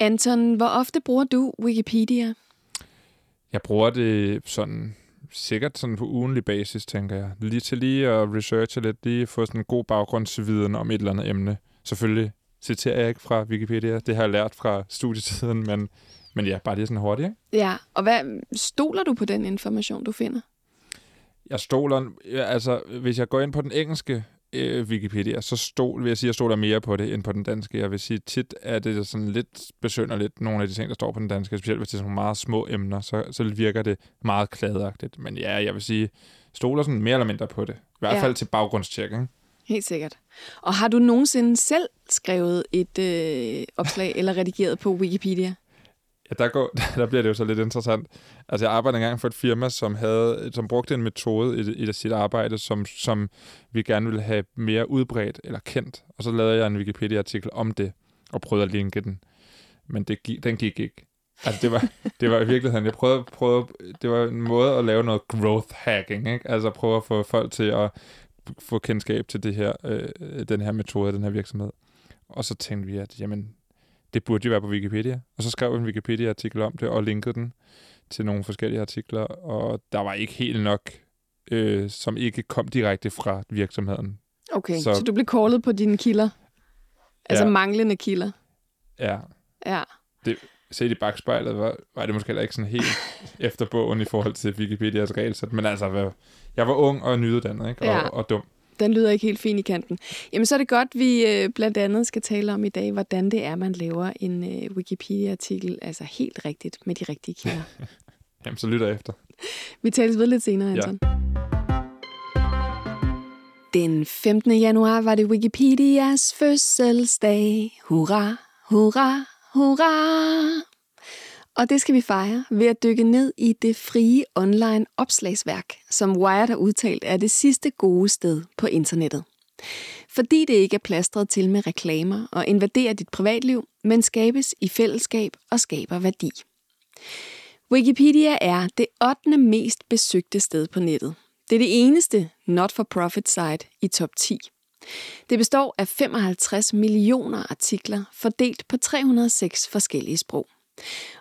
Anton, hvor ofte bruger du Wikipedia? Jeg bruger det sådan sikkert sådan på ugenlig basis, tænker jeg. Lige til lige at researche lidt, lige få sådan en god baggrundsviden om et eller andet emne. Selvfølgelig citerer jeg ikke fra Wikipedia, det har jeg lært fra studietiden, men, men ja, bare lige sådan hurtigt, ikke? Ja, og hvad stoler du på den information, du finder? Jeg stoler, altså hvis jeg går ind på den engelske øh, Wikipedia, så stol, vil jeg sige, at jeg stoler mere på det, end på den danske. Jeg vil sige, tit er det sådan lidt besønderligt, nogle af de ting, der står på den danske, specielt hvis det er sådan meget små emner, så, så virker det meget kladagtigt. Men ja, jeg vil sige, stoler sådan mere eller mindre på det. I hvert fald ja. til baggrundstjek, ikke? Helt sikkert. Og har du nogensinde selv skrevet et øh, opslag eller redigeret på Wikipedia? Ja, der, går, der bliver det jo så lidt interessant. Altså, jeg arbejdede engang for et firma, som, havde, som brugte en metode i, i sit arbejde, som, som vi gerne ville have mere udbredt eller kendt. Og så lavede jeg en Wikipedia-artikel om det, og prøvede at linke den. Men det, den gik ikke. Altså, det var, det var i virkeligheden, jeg prøvede, prøvede, det var en måde at lave noget growth hacking, ikke? Altså prøve at få folk til at få kendskab til det her, øh, den her metode, den her virksomhed. Og så tænkte vi, at jamen, det burde jo være på Wikipedia. Og så skrev vi en Wikipedia-artikel om det, og linkede den til nogle forskellige artikler, og der var ikke helt nok, øh, som ikke kom direkte fra virksomheden. Okay, så, så du blev callet på dine kilder? Altså ja. manglende kilder? Ja. Ja. Det, set i bagspejlet, var, var det måske ikke sådan helt efter bogen i forhold til Wikipedias regelsæt, men altså, jeg var ung og nyuddannet, ikke? Og, ja. og dum den lyder ikke helt fin i kanten. Jamen, så er det godt, vi øh, blandt andet skal tale om i dag, hvordan det er, man laver en øh, Wikipedia-artikel, altså helt rigtigt med de rigtige kilder. Jamen, så lytter jeg efter. Vi tales ved lidt senere, Anton. Ja. Den 15. januar var det Wikipedias fødselsdag. Hurra, hurra, hurra! Og det skal vi fejre ved at dykke ned i det frie online opslagsværk, som Wired har udtalt er det sidste gode sted på internettet. Fordi det ikke er plastret til med reklamer og invaderer dit privatliv, men skabes i fællesskab og skaber værdi. Wikipedia er det 8. mest besøgte sted på nettet. Det er det eneste not-for-profit site i top 10. Det består af 55 millioner artikler fordelt på 306 forskellige sprog.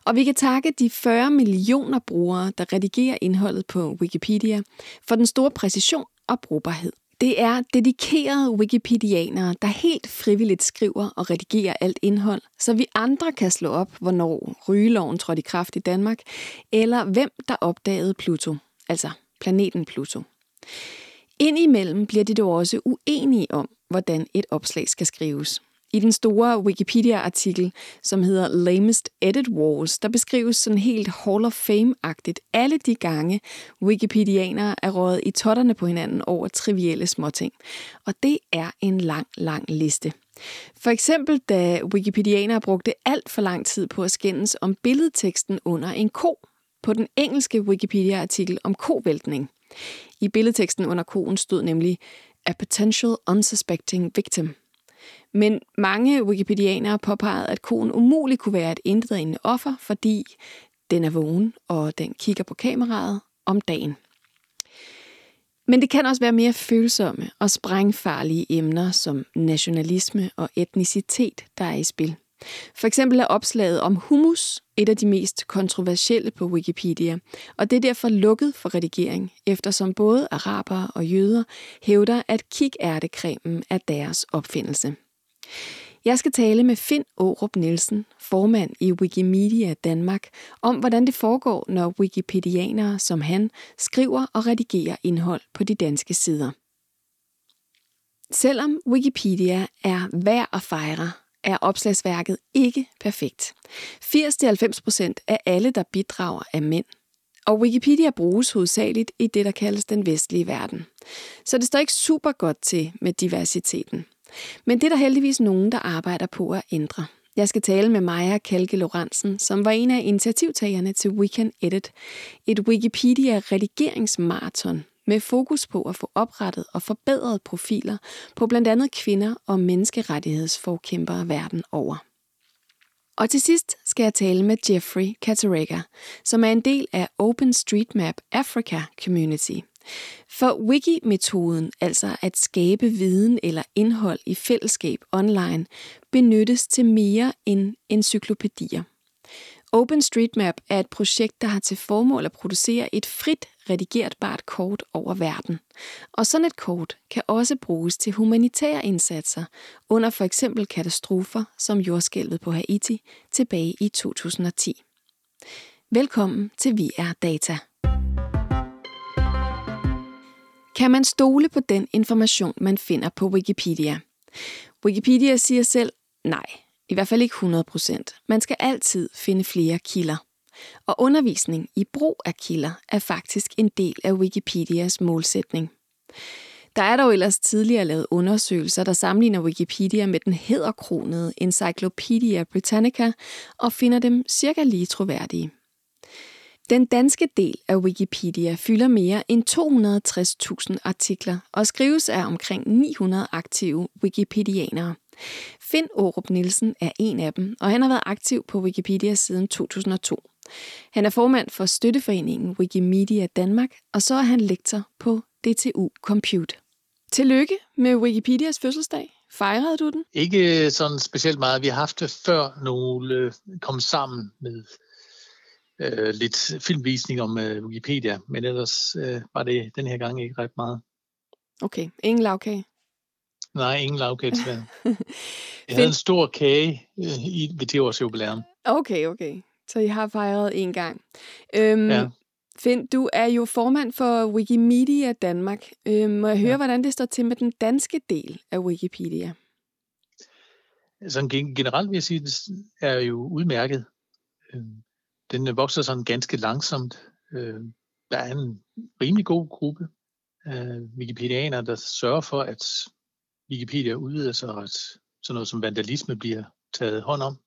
Og vi kan takke de 40 millioner brugere, der redigerer indholdet på Wikipedia, for den store præcision og brugbarhed. Det er dedikerede wikipedianere, der helt frivilligt skriver og redigerer alt indhold, så vi andre kan slå op, hvornår rygeloven trådte i kraft i Danmark, eller hvem der opdagede Pluto, altså planeten Pluto. Indimellem bliver de dog også uenige om, hvordan et opslag skal skrives. I den store Wikipedia-artikel, som hedder Lamest Edit Wars, der beskrives sådan helt Hall of Fame-agtigt alle de gange, Wikipedianere er rådet i totterne på hinanden over trivielle småting. Og det er en lang, lang liste. For eksempel da Wikipedianere brugte alt for lang tid på at skændes om billedteksten under en ko, på den engelske Wikipedia-artikel om kovæltning. I billedteksten under koen stod nemlig A potential unsuspecting victim – men mange wikipedianere påpegede, at koen umuligt kunne være et intetdrende offer, fordi den er vågen, og den kigger på kameraet om dagen. Men det kan også være mere følsomme og sprængfarlige emner som nationalisme og etnicitet, der er i spil. For eksempel er opslaget om hummus et af de mest kontroversielle på Wikipedia, og det er derfor lukket for redigering, eftersom både arabere og jøder hævder, at kikærtekremen er deres opfindelse. Jeg skal tale med Finn Aarup Nielsen, formand i Wikimedia Danmark, om hvordan det foregår, når wikipedianere som han skriver og redigerer indhold på de danske sider. Selvom Wikipedia er værd at fejre, er opslagsværket ikke perfekt. 80-90% af alle, der bidrager, er mænd. Og Wikipedia bruges hovedsageligt i det, der kaldes den vestlige verden. Så det står ikke super godt til med diversiteten. Men det er der heldigvis nogen, der arbejder på at ændre. Jeg skal tale med Maja Kalke Lorentzen, som var en af initiativtagerne til Weekend Edit, et Wikipedia-redigeringsmarathon med fokus på at få oprettet og forbedret profiler på blandt andet kvinder og menneskerettighedsforkæmpere verden over. Og til sidst skal jeg tale med Jeffrey Katarega, som er en del af OpenStreetMap Africa Community – For wiki-metoden, altså at skabe viden eller indhold i fællesskab online, benyttes til mere end encyklopædier. OpenStreetMap er et projekt, der har til formål at producere et frit redigerbart kort over verden. Og sådan et kort kan også bruges til humanitære indsatser under for eksempel katastrofer som jordskælvet på Haiti tilbage i 2010. Velkommen til Vi er Data. Kan man stole på den information, man finder på Wikipedia? Wikipedia siger selv nej, i hvert fald ikke 100%. Man skal altid finde flere kilder. Og undervisning i brug af kilder er faktisk en del af Wikipedias målsætning. Der er dog ellers tidligere lavet undersøgelser, der sammenligner Wikipedia med den hedderkronede Encyclopedia Britannica og finder dem cirka lige troværdige. Den danske del af Wikipedia fylder mere end 260.000 artikler og skrives af omkring 900 aktive wikipedianere. Finn Aarup Nielsen er en af dem, og han har været aktiv på Wikipedia siden 2002. Han er formand for støtteforeningen Wikimedia Danmark, og så er han lektor på DTU Compute. Tillykke med Wikipedias fødselsdag. Fejrede du den? Ikke sådan specielt meget. Vi har haft det før nogle kom sammen med øh, lidt filmvisning om øh, Wikipedia, men ellers øh, var det den her gang ikke ret meget. Okay, ingen lavkage? Nej, ingen lavkage desværre. Jeg havde en stor kage øh, i, ved 10 års jubilæum. Okay, okay. Så I har fejret en gang. Øhm, ja. Finn, du er jo formand for Wikimedia Danmark. Øhm, må jeg høre, ja. hvordan det står til med den danske del af Wikipedia? Sådan generelt vil jeg sige, at det er jo udmærket. Øhm, den vokser sådan ganske langsomt. Øh, der er en rimelig god gruppe af wikipedianere, der sørger for, at Wikipedia udvider sig, og at sådan noget som vandalisme bliver taget hånd om.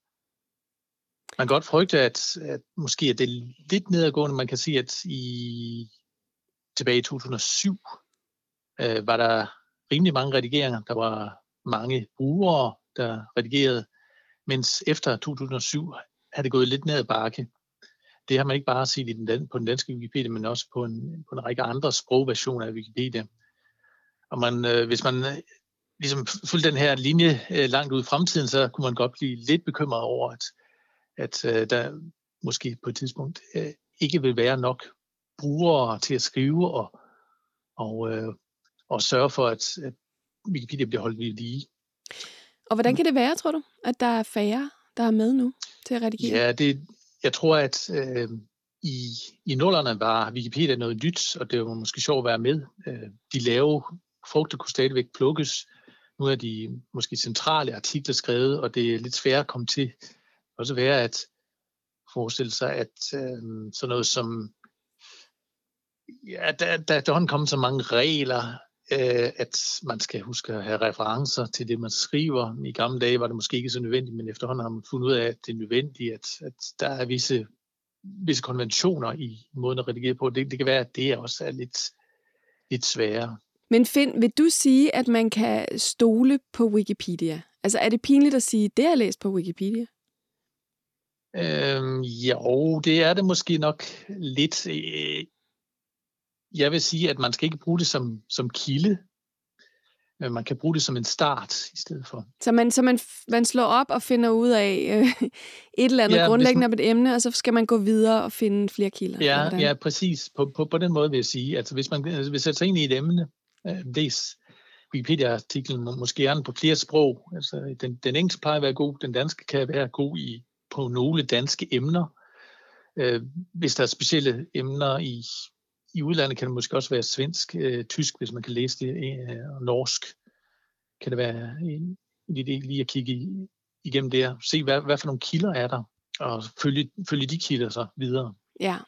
Man kan godt frygte, at, at måske er det lidt nedadgående. Man kan sige, at i tilbage i 2007 øh, var der rimelig mange redigeringer. Der var mange brugere, der redigerede, mens efter 2007 er det gået lidt ned ad bakke det har man ikke bare set i den, på den danske Wikipedia, men også på en, på en række andre sprogversioner af Wikipedia. Og man, øh, hvis man øh, ligesom fulgte den her linje øh, langt ud i fremtiden, så kunne man godt blive lidt bekymret over, at, at øh, der måske på et tidspunkt øh, ikke vil være nok brugere til at skrive og, og, øh, og sørge for, at, at Wikipedia bliver holdt ved lige. Og hvordan kan det være, tror du, at der er færre, der er med nu til at redigere? Ja, det, jeg tror, at øh, i, i nullerne var Wikipedia noget nyt, og det var måske sjovt at være med. Øh, de lave frugter kunne stadigvæk plukkes. Nu er de måske centrale artikler skrevet, og det er lidt svært at komme til. Også være at forestille sig, at øh, sådan noget som ja, der, der, der er kommet så mange regler, øh, at man skal huske at have referencer til det, man skriver. I gamle dage var det måske ikke så nødvendigt, men efterhånden har man fundet ud af, at det er nødvendigt, at, at der er visse, visse konventioner i måden at redigere på. Det, det kan være, at det også er lidt, lidt sværere. Men Finn, vil du sige, at man kan stole på Wikipedia? Altså er det pinligt at sige, det har jeg læst på Wikipedia? Øhm, jo, det er det måske nok lidt. Øh, jeg vil sige, at man skal ikke bruge det som, som kilde, men man kan bruge det som en start i stedet for. Så man, så man, man slår op og finder ud af øh, et eller andet ja, grundlæggende man, et emne, og så skal man gå videre og finde flere kilder? Ja, ja præcis. På, på, på den måde vil jeg sige, altså hvis man altså, vil sætte sig ind i et emne, øh, læs Wikipedia-artiklen måske gerne på flere sprog. Altså, den, den engelske plejer at være god, den danske kan være god i, på nogle danske emner. Øh, hvis der er specielle emner i i udlandet kan det måske også være svensk, øh, tysk, hvis man kan læse det, øh, og norsk. Kan det være en, en idé lige at kigge igennem det se hvad, hvad for nogle kilder er der, og følge, følge de kilder så videre. Ja.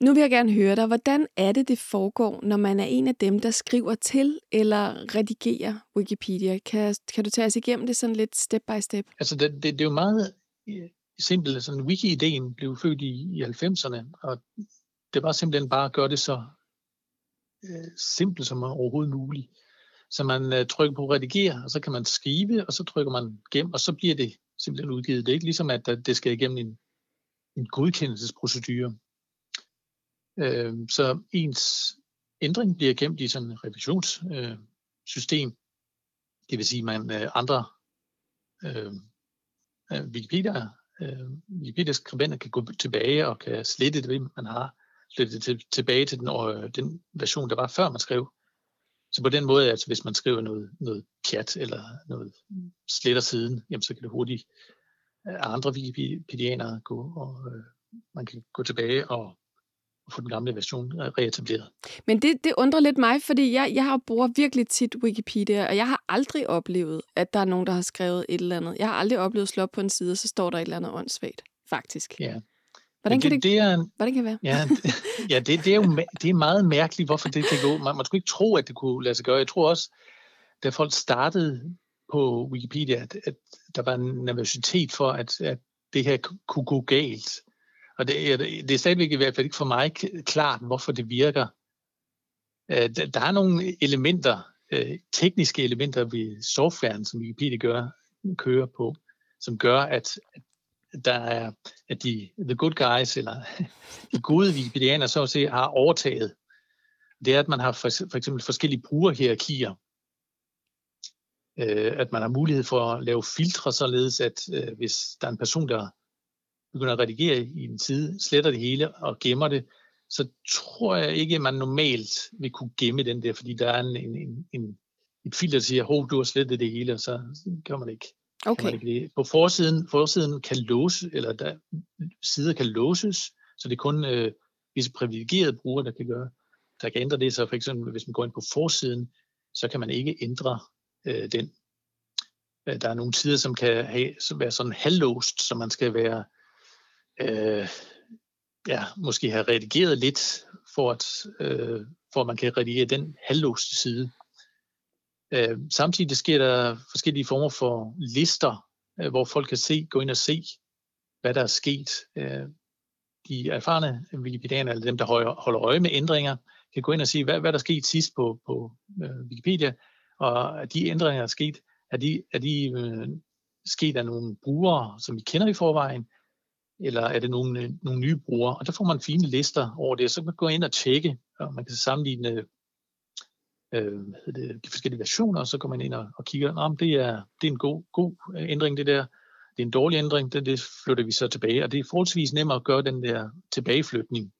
Nu vil jeg gerne høre dig, hvordan er det, det foregår, når man er en af dem, der skriver til eller redigerer Wikipedia? Kan, kan du tage os igennem det sådan lidt step by step? Altså, det, det, det er jo meget simpel. Sådan, wiki-ideen blev født i, i 90'erne, og det var simpelthen bare at gøre det så øh, simpelt som overhovedet muligt. Så man øh, trykker på redigere, og så kan man skrive, og så trykker man gem, og så bliver det simpelthen udgivet. Det er ikke ligesom, at det skal igennem en, en godkendelsesprocedure. Øh, så ens ændring bliver gemt i sådan et revisionssystem. Øh, det vil sige, at man øh, andre øh, øh Wikipedia, øh, Wikipedia-skribenter kan gå tilbage og kan slette det, man har, slette det til, tilbage til den, øh, den version, der var før man skrev. Så på den måde, altså hvis man skriver noget, noget pjat eller noget sletter siden, jamen så kan det hurtigt øh, andre Wikipedianere gå, og øh, man kan gå tilbage og få den gamle version reetableret. Men det, det undrer lidt mig, fordi jeg, jeg har bruger virkelig tit Wikipedia, og jeg har aldrig oplevet, at der er nogen, der har skrevet et eller andet. Jeg har aldrig oplevet at slå op på en side, og så står der et eller andet åndssvagt, faktisk. Ja. Hvordan kan det, det, det er hvordan kan det være? Ja, det, ja det, det, er jo det er meget mærkeligt, hvorfor det kan gå. Man, man skulle ikke tro, at det kunne lade sig gøre. Jeg tror også, da folk startede på Wikipedia, at, at der var en nervøsitet for, at, at det her kunne gå galt. Og det, det er stadigvæk i hvert fald ikke for mig klart, hvorfor det virker. Øh, der er nogle elementer, øh, tekniske elementer ved softwaren, som Wikipedia gør, kører på, som gør, at, der er, at de the good guys, eller de gode Wikipedianere, så at sige, har overtaget. Det er, at man har for, for eksempel forskellige brugerhierarkier. Øh, at man har mulighed for at lave filtre, således at øh, hvis der er en person, der begynder at redigere i en side, sletter det hele og gemmer det, så tror jeg ikke, at man normalt vil kunne gemme den der, fordi der er en, en, en, et filter, der siger, hov, du har slettet det hele, og så gør man ikke. Okay. Kan man ikke På forsiden, forsiden kan låse, eller der, sider kan låses, så det er kun øh, visse privilegerede brugere, der kan gøre, der kan ændre det. Så for eksempel, hvis man går ind på forsiden, så kan man ikke ændre øh, den. Øh, der er nogle sider, som kan have, som være sådan halvlåst, så man skal være øh, ja, måske have redigeret lidt, for at, øh, for at man kan redigere den halvlåste side. Øh, samtidig sker der forskellige former for lister, øh, hvor folk kan se, gå ind og se, hvad der er sket. Øh, de erfarne Wikipedianere, eller dem, der holder øje med ændringer, kan gå ind og se, hvad, hvad der er sket sidst på, på øh, Wikipedia, og de ændringer, der er sket, er de, er de øh, sket af nogle brugere, som vi kender i forvejen, eller er det nogle, øh, nogle nye brugere? Og der får man fine lister over det, så kan man gå ind og tjekke, og man kan sammenligne øh, øh det, de forskellige versioner, og så går man ind og, og kigger, om det er, det er en god, god øh, ændring, det der. Det er en dårlig ændring, det, det flytter vi så tilbage, og det er forholdsvis nemmere at gøre den der tilbageflytning.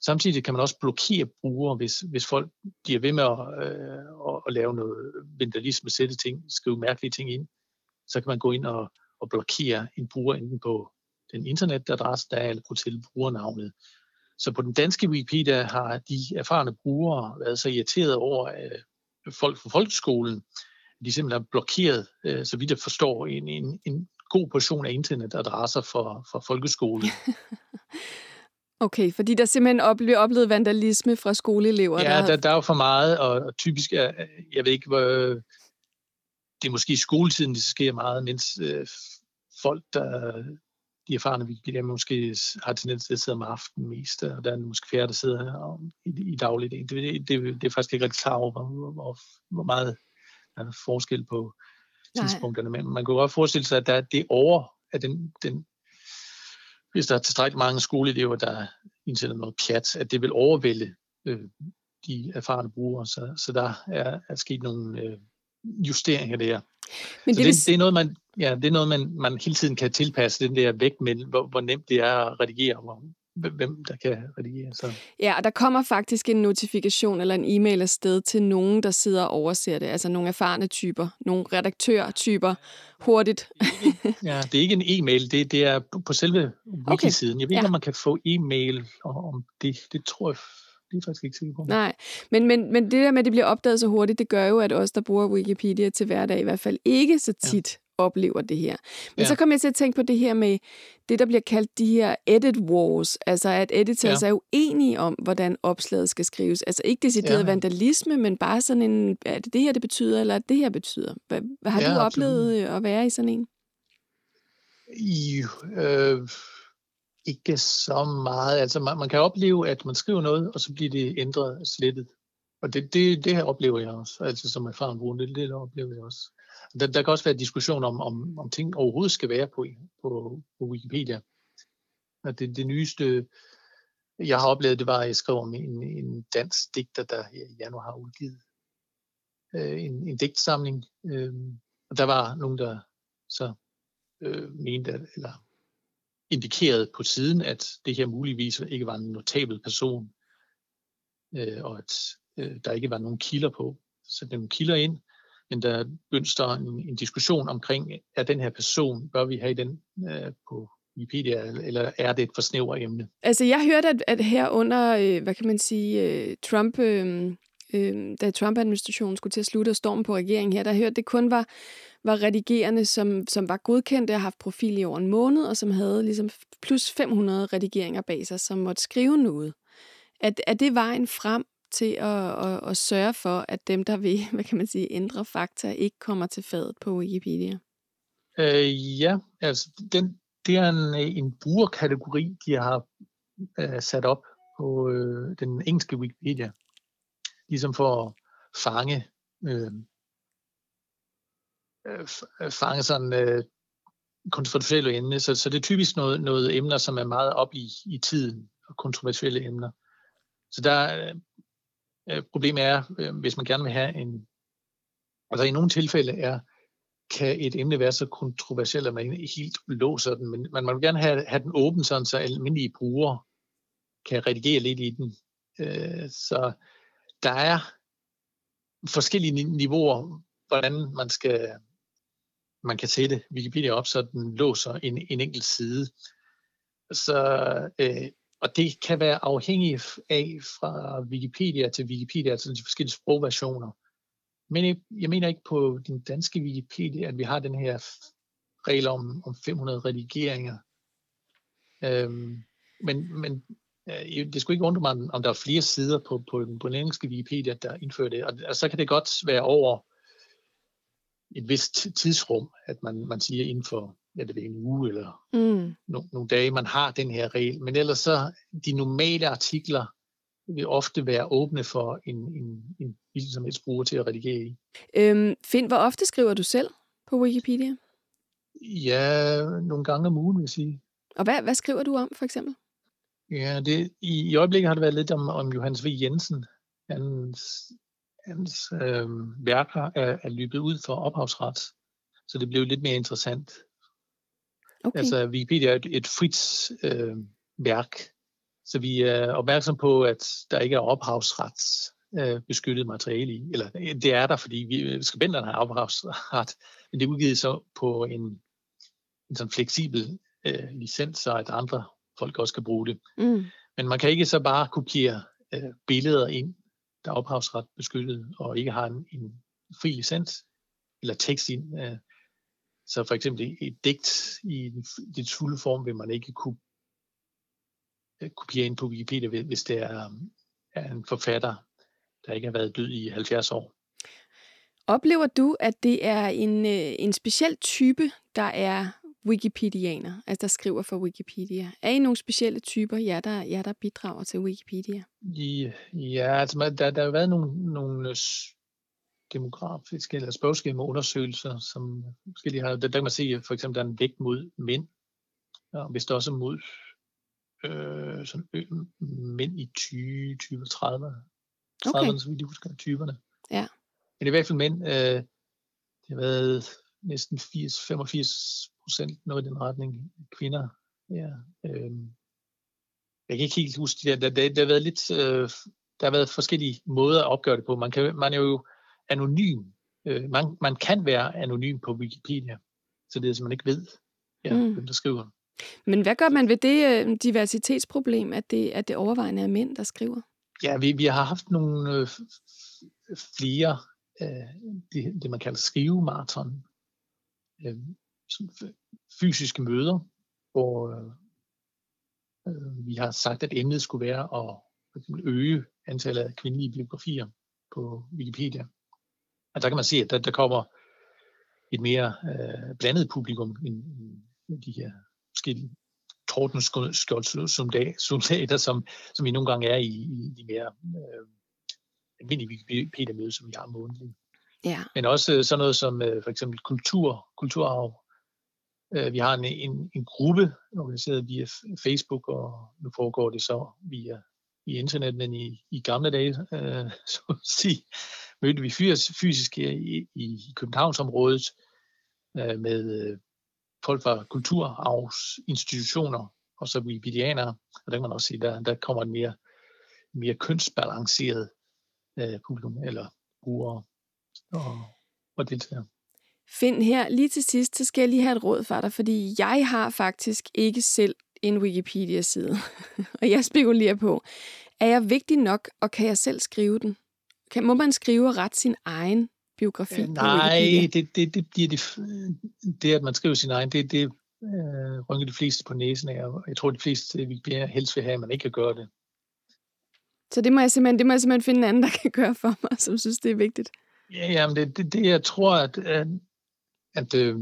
Samtidig kan man også blokere brugere, hvis, hvis folk bliver ved med at, øh, at, at lave noget vandalisme, sætte ting, skrive mærkelige ting ind. Så kan man gå ind og, og blokere en bruger enten på den internetadresse, der er, eller på til brugernavnet. Så på den danske Wikipedia har de erfarne brugere været så irriteret over øh, folk fra folkeskolen, at de simpelthen har blokeret, øh, så vidt jeg forstår, en, en, en god portion af internetadresser for, for folkeskolen. Okay, fordi der simpelthen oplevet, oplevet vandalisme fra skoleelever? Ja, der, der, der er jo for meget, og typisk er, jeg ved ikke, hvor, det er måske i skoletiden, det sker meget, mens øh, folk, der de erfarne Wikipedia måske har tendens til at sidde om aftenen mest, og der er måske flere, der sidder i, i dagligt. Det, det, det, det er faktisk ikke rigtig klar over, hvor, hvor, hvor meget der er forskel på tidspunkterne. Men man kan godt forestille sig, at der, det over, at den, den, hvis der er tilstrækkeligt mange skoleelever, der indsætter noget pjat, at det vil overvælde øh, de erfarne brugere. Så, så der er, er sket nogle øh, justeringer der. Men det, det, det, er noget, man, ja, det er noget, man, man hele tiden kan tilpasse, den der vægt med, hvor, hvor nemt det er at redigere, hvor, hvem der kan redigere. Så. Ja, og der kommer faktisk en notifikation eller en e-mail afsted til nogen, der sidder og overser det. Altså nogle erfarne typer, nogle redaktørtyper, hurtigt. ja, det er ikke en e-mail, det, det er på selve wiki-siden. Okay. Jeg ved ikke, ja. om man kan få e-mail om det. Det tror jeg det er faktisk ikke sikker på. Nej, men, men, men det der med, at det bliver opdaget så hurtigt, det gør jo, at os, der bruger Wikipedia til hverdag, i hvert fald ikke så tit ja. oplever det her. Men ja. så kommer jeg til at tænke på det her med det, der bliver kaldt de her edit wars, altså at editors ja. er uenige om, hvordan opslaget skal skrives. Altså ikke decideret ja. vandalisme, men bare sådan en, er det det her, det betyder, eller det her betyder. Hvad, har ja, du oplevet absolut. at være i sådan en? I, øh ikke så meget. Altså man, man kan opleve, at man skriver noget, og så bliver det ændret og slettet. Og det, det, det her oplever jeg også, altså som erfaren bruger, det, det oplever jeg også. Der, der kan også være diskussion om, om, om ting overhovedet skal være på, på, på Wikipedia. At det, det nyeste jeg har oplevet, det var, at jeg skrev om en, en dansk digter, der i januar har udgivet øh, en, en digtsamling. Øh, og der var nogen, der så øh, mente, at, eller indikeret på siden, at det her muligvis ikke var en notabel person, øh, og at øh, der ikke var nogen kilder på. Så satte nogle kilder ind, men der begyndte der en, en diskussion omkring, er den her person, bør vi have den øh, på Wikipedia, eller er det et for snævert emne? Altså, jeg hørte, at, at her under, øh, hvad kan man sige, øh, Trump, øh, øh, da Trump-administrationen skulle til at slutte og stormen på regeringen her, der hørte, det kun var, var redigerende, som, som var godkendte og haft profil i over en måned, og som havde ligesom plus 500 redigeringer bag sig, som måtte skrive noget. At, at det vejen frem til at, at, at sørge for, at dem, der vil, hvad kan man sige, ændre fakta, ikke kommer til fadet på Wikipedia? Øh, ja, altså den, det er en, en brugerkategori, de har øh, sat op på øh, den engelske Wikipedia. Ligesom for at fange, øh, øh, øh, fange sådan øh, kontroversielle emner. Så, så det er typisk noget, noget emner, som er meget op i, i tiden, og kontroversielle emner. Så der øh, øh problemet er, øh, hvis man gerne vil have en... Altså i nogle tilfælde er kan et emne være så kontroversielt, at man helt låser den, men man vil gerne have, have den åben, sådan, så almindelige brugere kan redigere lidt i den. Øh, så der er forskellige niveauer, hvordan man skal man kan sætte Wikipedia op, så den låser en, en enkelt side. Så, øh, og det kan være afhængigt af fra Wikipedia til Wikipedia, altså de forskellige sprogversioner. Men jeg, jeg mener ikke på den danske Wikipedia, at vi har den her regel om, om 500 redigeringer. Øhm, men men det skulle ikke undre mig, om der er flere sider på, på, den, på den engelske Wikipedia, der indfører det. Og, og så kan det godt være over et vist tidsrum, at man, man siger inden for ja, det er en uge eller mm. no, nogle dage, man har den her regel. Men ellers så, de normale artikler vil ofte være åbne for en, en, en hvilken som helst bruger til at redigere i. Øhm, Finn, hvor ofte skriver du selv på Wikipedia? Ja, nogle gange om ugen, vil jeg sige. Og hvad, hvad skriver du om, for eksempel? Ja, det, i, i øjeblikket har det været lidt om, om Johannes V. Jensen. Hans, hans øh, værker er, er løbet ud for ophavsret, så det blev lidt mere interessant. Okay. Altså, Wikipedia er et, et frit øh, værk, så vi er opmærksom på, at der ikke er ophavsret øh, beskyttet materiale i. Eller det er der, fordi vi, skribenterne har ophavsret, men det er udgivet så på en, en sådan fleksibel øh, licens, så at andre folk også kan bruge det. Mm. Men man kan ikke så bare kopiere øh, billeder ind, der er ophavsret beskyttet, og ikke har en, en fri licens, eller tekst ind. Øh. Så for eksempel et digt i det fulde form vil man ikke kunne øh, kopiere ind på Wikipedia, hvis det er, er en forfatter, der ikke har været død i 70 år. Oplever du, at det er en, øh, en speciel type, der er Wikipedianer, altså der skriver for Wikipedia? Er I nogle specielle typer, jer der, jer der bidrager til Wikipedia? Ja, ja altså der, der har været nogle, nogle demografiske eller spørgeskema undersøgelser, som forskellige har, der, der kan man se, for eksempel, der er en vægt mod mænd, og hvis der også er mod øh, sådan, øh, mænd i 20, 20 30, 30 okay. så vidt jeg husker, typerne. Ja. Men i hvert fald mænd, øh, det har været næsten 80, 85 procent, noget i den retning, kvinder. Ja, øh, jeg kan ikke helt huske det. Der, der, der, har været lidt, øh, der har været forskellige måder at opgøre det på. Man, kan, man er jo anonym. Øh, man, man kan være anonym på Wikipedia, så det er, at man ikke ved, ja, mm. hvem der skriver. Men hvad gør man ved det øh, diversitetsproblem, at det, at det overvejende er mænd, der skriver? Ja, vi, vi har haft nogle øh, flere, øh, det, det man kalder skrivemaraton, øh, fysiske møder, hvor øh, øh, vi har sagt, at emnet skulle være at for eksempel øge antallet af kvindelige biografier på Wikipedia. Og der kan man se, at der, der kommer et mere øh, blandet publikum end, end de her forskellige tordenskjold-soldater, som, som vi nogle gange er i, i de mere øh, almindelige Wikipedia-møder, som vi har månedligt. Ja. Men også sådan noget som øh, for eksempel kultur, kulturarv, Øh, Øh, vi har en, en, en gruppe organiseret via Facebook, og nu foregår det så via i internet, men i, i gamle dage, øh, så at sige, mødte vi fysisk her i, i Københavnsområdet øh, med øh, folk fra kulturarvsinstitutioner, og så wikipedianere, og der kan man også sige, der, der kommer en mere, mere kønsbalanceret øh, publikum, eller brugere og, og deltagere. Find her lige til sidst, så skal jeg lige have et råd for dig, fordi jeg har faktisk ikke selv en Wikipedia-side. og jeg spekulerer på, er jeg vigtig nok, og kan jeg selv skrive den? Kan, må man skrive og rette sin egen biografi øh, Nej, det, det, det, det, det, det, at man skriver sin egen, det, det øh, rynker de fleste på næsen af, og jeg tror, de fleste bliver helst vil have, at man ikke kan gøre det. Så det må jeg simpelthen, det må jeg simpelthen finde en anden, der kan gøre for mig, som synes, det er vigtigt. Ja, jamen det, det, det jeg tror, at, at, at, øh,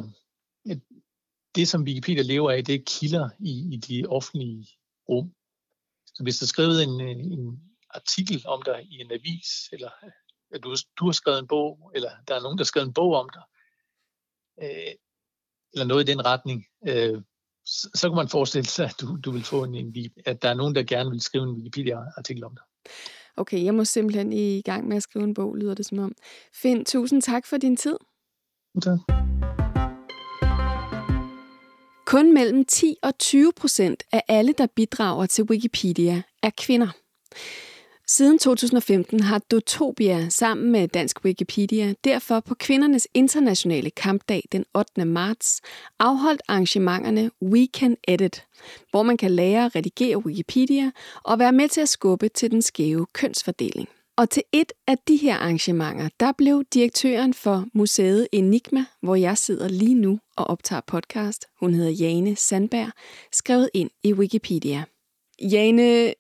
det, som Wikipedia lever af, det er kilder i, i de offentlige rum. Så hvis der er skrevet en, en artikel om dig i en avis, eller at du, du har skrevet en bog, eller der er nogen, der har skrevet en bog om dig, øh, eller noget i den retning, øh, så, så kan man forestille sig, at du, du vil få en, en, at der er nogen, der gerne vil skrive en Wikipedia-artikel om dig. Okay, jeg må simpelthen i gang med at skrive en bog, lyder det som om. Finn, tusind tak for din tid. Det. Kun mellem 10 og 20 procent af alle, der bidrager til Wikipedia, er kvinder. Siden 2015 har Dotopia sammen med Dansk Wikipedia derfor på kvindernes internationale kampdag den 8. marts afholdt arrangementerne We Can Edit, hvor man kan lære at redigere Wikipedia og være med til at skubbe til den skæve kønsfordeling. Og til et af de her arrangementer, der blev direktøren for museet Enigma, hvor jeg sidder lige nu og optager podcast, hun hedder Jane Sandberg, skrevet ind i Wikipedia. Jane,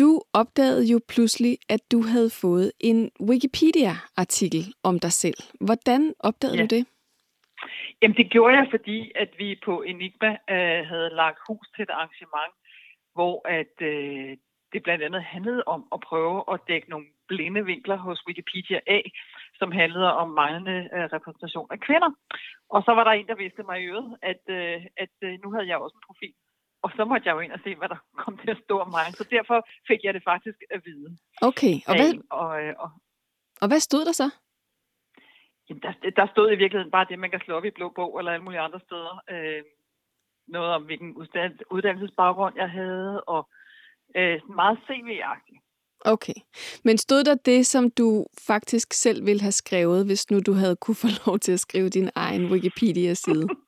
du opdagede jo pludselig, at du havde fået en Wikipedia-artikel om dig selv. Hvordan opdagede ja. du det? Jamen det gjorde jeg, fordi at vi på Enigma øh, havde lagt hus til et arrangement, hvor at øh, det blandt andet handlede om at prøve at dække nogle blinde vinkler hos Wikipedia A, som handlede om manglende øh, repræsentation af kvinder. Og så var der en, der vidste mig i øvrigt, at, øh, at øh, nu havde jeg også en profil. Og så måtte jeg jo ind og se, hvad der kom til at stå om mig. Så derfor fik jeg det faktisk at vide. Okay, og hvad, og, øh, og, og hvad stod der så? Jamen, der, der stod i virkeligheden bare det, man kan slå op i blå bog eller alle mulige andre steder. Øh, noget om, hvilken uddannelsesbaggrund jeg havde, og øh, meget CV-agtigt. Okay. Men stod der det, som du faktisk selv ville have skrevet, hvis nu du havde kunne få lov til at skrive din egen Wikipedia-side?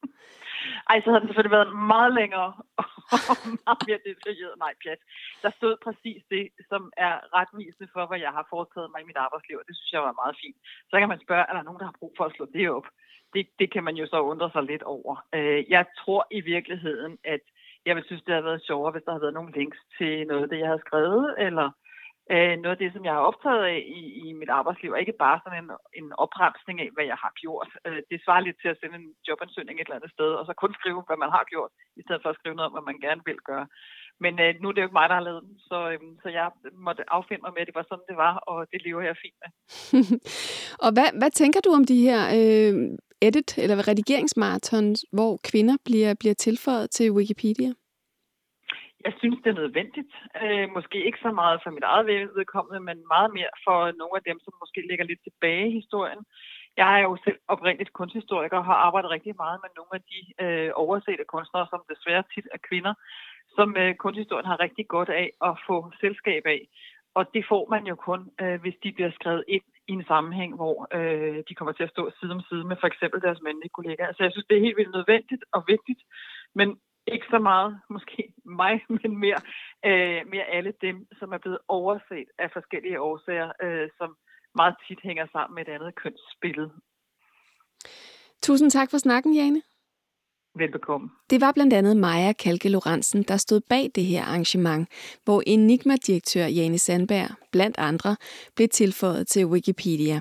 Ej, så havde den selvfølgelig været meget længere og meget mere detaljeret. Nej, pjat. Der stod præcis det, som er retvisende for, hvad jeg har foretaget mig i mit arbejdsliv, og det synes jeg var meget fint. Så kan man spørge, er der nogen, der har brug for at slå det op? Det, det kan man jo så undre sig lidt over. Øh, jeg tror i virkeligheden, at jeg vil synes, det havde været sjovere, hvis der havde været nogle links til noget af det, jeg havde skrevet, eller øh, noget af det, som jeg har optaget af i, i mit arbejdsliv, og ikke bare sådan en, en opremsning af, hvad jeg har gjort. Øh, det svarer lidt til at sende en jobansøgning et eller andet sted, og så kun skrive, hvad man har gjort, i stedet for at skrive noget om, hvad man gerne vil gøre. Men øh, nu er det jo ikke mig, der har lavet den, så, øh, så jeg måtte affinde mig med, at det var sådan, det var, og det lever jeg fint med. og hvad, hvad tænker du om de her øh, edit- eller redigeringsmarathons, hvor kvinder bliver, bliver tilføjet til Wikipedia? Jeg synes, det er nødvendigt. Øh, måske ikke så meget for mit eget vedkommende, men meget mere for nogle af dem, som måske ligger lidt tilbage i historien. Jeg er jo selv oprindeligt kunsthistoriker og har arbejdet rigtig meget med nogle af de øh, oversete kunstnere, som desværre tit er kvinder, som øh, kunsthistorien har rigtig godt af at få selskab af. Og det får man jo kun, øh, hvis de bliver skrevet ind i en sammenhæng, hvor øh, de kommer til at stå side om side med for eksempel deres mandlige kollegaer. Så jeg synes, det er helt vildt nødvendigt og vigtigt, men ikke så meget måske mig, men mere, øh, mere alle dem, som er blevet overset af forskellige årsager, øh, som meget tit hænger sammen med et andet kønsbillede. Tusind tak for snakken, Jane. Velbekomme. Det var blandt andet Maja Kalke Lorentzen, der stod bag det her arrangement, hvor Enigma-direktør Jane Sandberg, blandt andre, blev tilføjet til Wikipedia.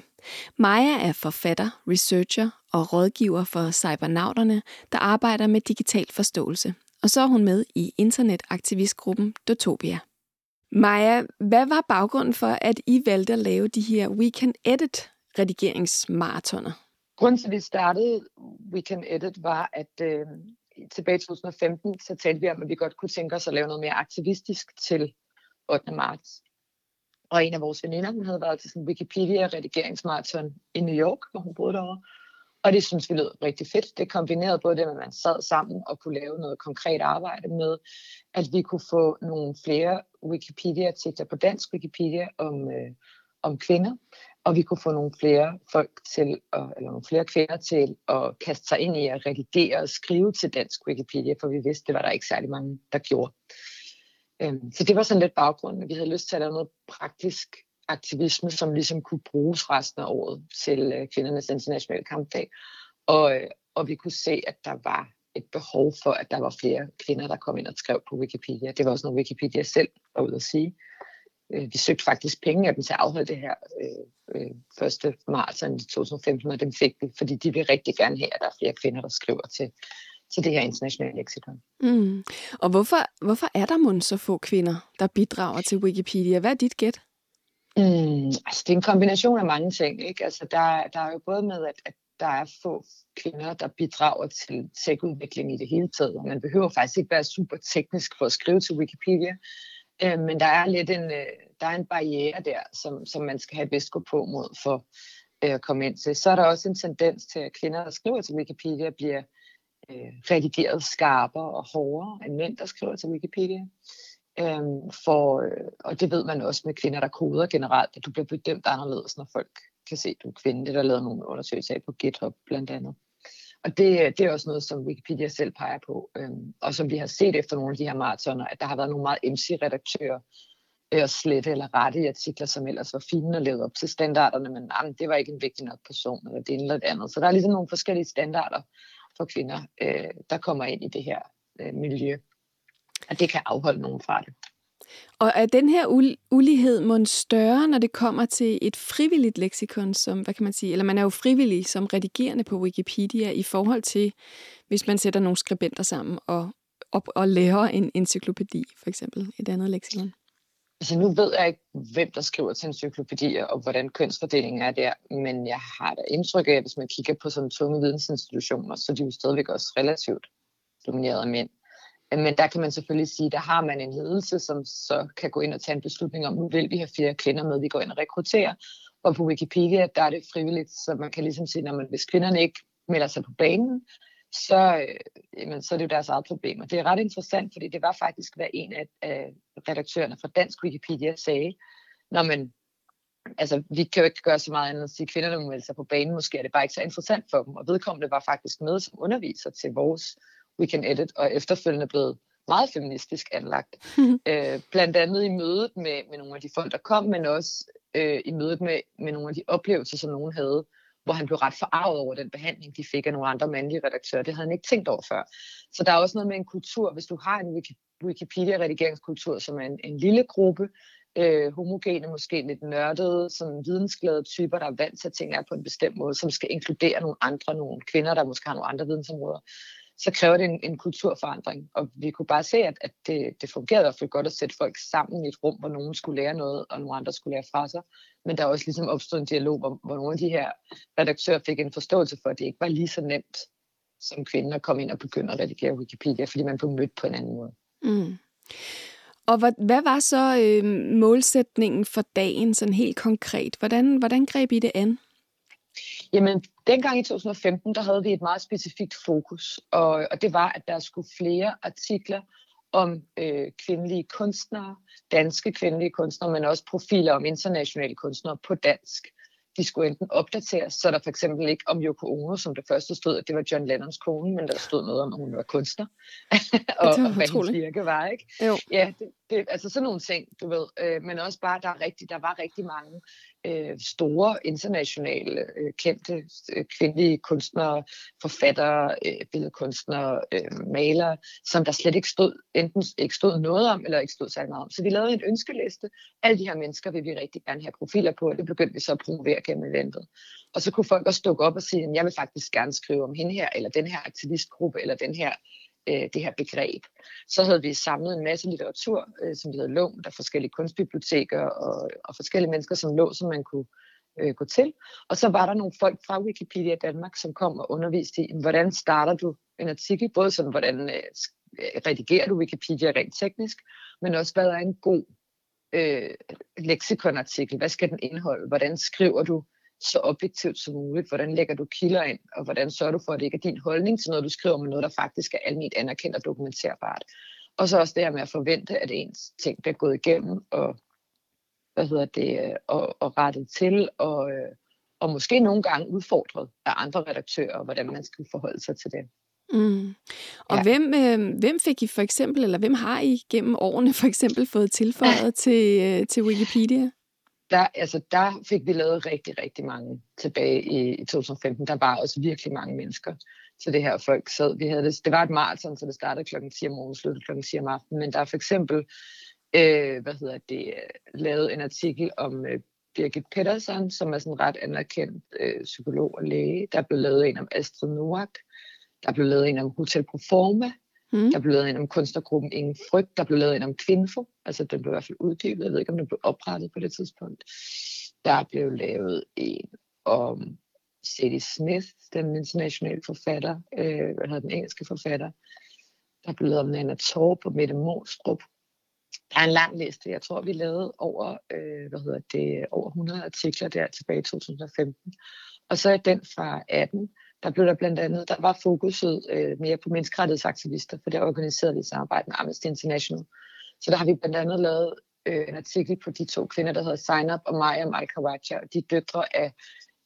Maja er forfatter, researcher og rådgiver for cybernauterne, der arbejder med digital forståelse. Og så er hun med i internetaktivistgruppen Dotopia. Maja, hvad var baggrunden for, at I valgte at lave de her We Can Edit redigeringsmaratoner? Grunden til, at vi startede Weekend Edit, var, at, øh, tilbage i 2015, så talte vi om, at vi godt kunne tænke os at lave noget mere aktivistisk til 8. marts. Og en af vores veninder, hun havde været til sådan en Wikipedia-redigeringsmarathon i New York, hvor hun boede derovre. Og det synes vi lød rigtig fedt. Det kombinerede både det, at man sad sammen og kunne lave noget konkret arbejde med, at vi kunne få nogle flere Wikipedia-artikler på dansk Wikipedia om, øh, om kvinder, og vi kunne få nogle flere folk til, at, eller nogle flere kvinder til at kaste sig ind i at redigere og skrive til dansk Wikipedia, for vi vidste, det var der ikke særlig mange, der gjorde. Øhm, så det var sådan lidt baggrunden. Vi havde lyst til at lave noget praktisk aktivisme, som ligesom kunne bruges resten af året til øh, kvindernes internationale kampdag. Og, øh, og vi kunne se, at der var et behov for, at der var flere kvinder, der kom ind og skrev på Wikipedia. Det var også noget, Wikipedia selv var ude at sige. Øh, vi søgte faktisk penge af dem til at afholde det her øh, øh, 1. marts i 2015, og dem fik vi, fordi de vil rigtig gerne have, at der er flere kvinder, der skriver til, til det her internationale leksikon. Mm. Og hvorfor, hvorfor er der måske så få kvinder, der bidrager til Wikipedia? Hvad er dit gæt? Mm, altså, det er en kombination af mange ting. Ikke? Altså, der, der er jo både med, at, at der er få kvinder, der bidrager til tech-udvikling i det hele taget. Og man behøver faktisk ikke være super teknisk for at skrive til Wikipedia. Øh, men der er lidt en, øh, der er en barriere der, som, som man skal have et på mod for øh, at komme ind til. Så er der også en tendens til, at kvinder, der skriver til Wikipedia, bliver øh, redigeret skarpere og hårdere end mænd, der skriver til Wikipedia. Øhm, for, øh, og det ved man også med kvinder, der koder generelt, at du bliver bedømt anderledes, når folk kan se, at du er kvinde. Det er der lavet nogle undersøgelser af på GitHub blandt andet. Og det, det er også noget, som Wikipedia selv peger på, øhm, og som vi har set efter nogle af de her maratoner, at der har været nogle meget MC-redaktører øh, at slette eller rette i artikler, som ellers var fine og levede op til standarderne, men jamen, det var ikke en vigtig nok person, eller det ene eller det andet. Så der er ligesom nogle forskellige standarder for kvinder, øh, der kommer ind i det her øh, miljø og det kan afholde nogen fra det. Og er den her ulighed må større, når det kommer til et frivilligt leksikon, som, hvad kan man sige, eller man er jo frivillig som redigerende på Wikipedia i forhold til, hvis man sætter nogle skribenter sammen og, op og laver en encyklopædi, for eksempel, et andet leksikon? Altså nu ved jeg ikke, hvem der skriver til encyklopædier, og hvordan kønsfordelingen er der, men jeg har da indtryk af, at hvis man kigger på sådan tunge vidensinstitutioner, så er de jo stadigvæk også relativt domineret af mænd. Men der kan man selvfølgelig sige, der har man en ledelse, som så kan gå ind og tage en beslutning om, nu vil vi have flere kvinder med, vi går ind og rekrutterer. Og på Wikipedia, der er det frivilligt, så man kan ligesom sige, at hvis kvinderne ikke melder sig på banen, så, øh, jamen, så er det jo deres eget problem. Og det er ret interessant, fordi det var faktisk, hvad en af, af redaktørerne fra Dansk Wikipedia sagde, når man altså, vi kan jo ikke gøre så meget andet at sige, at kvinderne må melde sig på banen, måske er det bare ikke så interessant for dem. Og vedkommende var faktisk med som underviser til vores We Can Edit, og efterfølgende blevet meget feministisk anlagt. øh, blandt andet i mødet med, med nogle af de folk, der kom, men også øh, i mødet med, med nogle af de oplevelser, som nogen havde, hvor han blev ret forarvet over den behandling, de fik af nogle andre mandlige redaktører. Det havde han ikke tænkt over før. Så der er også noget med en kultur, hvis du har en Wikipedia-redigeringskultur, som er en, en lille gruppe, øh, homogene, måske lidt nørdede, sådan vidensglade typer, der er vant til at tænke på en bestemt måde, som skal inkludere nogle andre, nogle kvinder, der måske har nogle andre vidensområder, så kræver det en, en kulturforandring. Og vi kunne bare se, at, at det, det fungerede i hvert fald godt at sætte folk sammen i et rum, hvor nogen skulle lære noget, og nogle andre skulle lære fra sig. Men der er også ligesom opstået en dialog, hvor, hvor nogle af de her redaktører fik en forståelse for, at det ikke var lige så nemt som kvinder at komme ind og begynde at redigere Wikipedia, fordi man blev mødt på en anden måde. Mm. Og hvad, hvad var så øh, målsætningen for dagen, sådan helt konkret? Hvordan, hvordan greb I det an? Jamen, dengang i 2015, der havde vi et meget specifikt fokus, og, og det var, at der skulle flere artikler om øh, kvindelige kunstnere, danske kvindelige kunstnere, men også profiler om internationale kunstnere på dansk. De skulle enten opdateres, så der for eksempel ikke om Yoko Ono, som det første stod, at det var John Lennons kone, men der stod noget om, at hun var kunstner, og, og hvad hendes virke var, ikke? Jo. Ja, det, det, altså sådan nogle ting, du ved. Øh, men også bare, der, er rigtig, der var rigtig mange øh, store internationale øh, kendte øh, kvindelige kunstnere, forfattere, øh, billedkunstnere, øh, malere, som der slet ikke stod, enten ikke stod noget om, eller ikke stod særlig meget om. Så vi lavede en ønskeliste. Alle de her mennesker vil vi rigtig gerne have profiler på, og det begyndte vi så at promovere gennem eventet. Og så kunne folk også dukke op og sige, at jeg vil faktisk gerne skrive om hende her, eller den her aktivistgruppe, eller den her øh, det her begreb. Så havde vi samlet en masse litteratur, øh, som vi havde lånt af forskellige kunstbiblioteker og, og forskellige mennesker, som lå, som man kunne øh, gå til. Og så var der nogle folk fra Wikipedia Danmark, som kom og underviste i, hvordan starter du en artikel, både sådan, hvordan øh, øh redigerer du Wikipedia rent teknisk, men også, hvad er en god øh, leksikonartikel, hvad skal den indeholde, hvordan skriver du så objektivt som muligt, hvordan lægger du kilder ind, og hvordan sørger du for, at det ikke er din holdning til noget, du skriver, men noget, der faktisk er almindeligt anerkendt og dokumenterbart. Og så også det her med at forvente, at ens ting bliver gået igennem og, hvad hedder det, og, og rettet til, og, øh, og måske nogle gange udfordret af andre redaktører, hvordan man skal forholde sig til det. Mm. Og ja. hvem, øh, hvem fik I for eksempel, eller hvem har I gennem årene for eksempel fået tilføjet ja. til, øh, til Wikipedia? Der, altså, der fik vi lavet rigtig, rigtig mange tilbage i, i 2015. Der var også virkelig mange mennesker til det her. Folk sad, vi havde det, det var et maraton, så det startede klokken 10 om morgenen, sluttede klokken 10 om aftenen. Men der er for eksempel, øh, hvad hedder det, lavet en artikel om øh, Birgit Pedersen, som er sådan ret anerkendt øh, psykolog og læge. Der blev lavet en om Astrid Noack. Der blev lavet en om Hotel Proforma. Mm. Der blev lavet en om kunstnergruppen Ingen Frygt. Der blev lavet en om Kvinfo. Altså den blev i hvert fald uddybet. Jeg ved ikke, om den blev oprettet på det tidspunkt. Der blev lavet en om Sadie Smith, den internationale forfatter, øh, eller den engelske forfatter. Der blev lavet om Nana Torp og Mette Morstrup. Der er en lang liste. Jeg tror, vi lavede over, øh, hvad hedder det, over 100 artikler der tilbage i 2015. Og så er den fra 18, der blev der blandt andet, der var fokuset øh, mere på menneskerettighedsaktivister, for der organiserede vi samarbejde med Amnesty International. Så der har vi blandt andet lavet øh, en artikel på de to kvinder, der hedder Sign Up og Maja og de døtre af,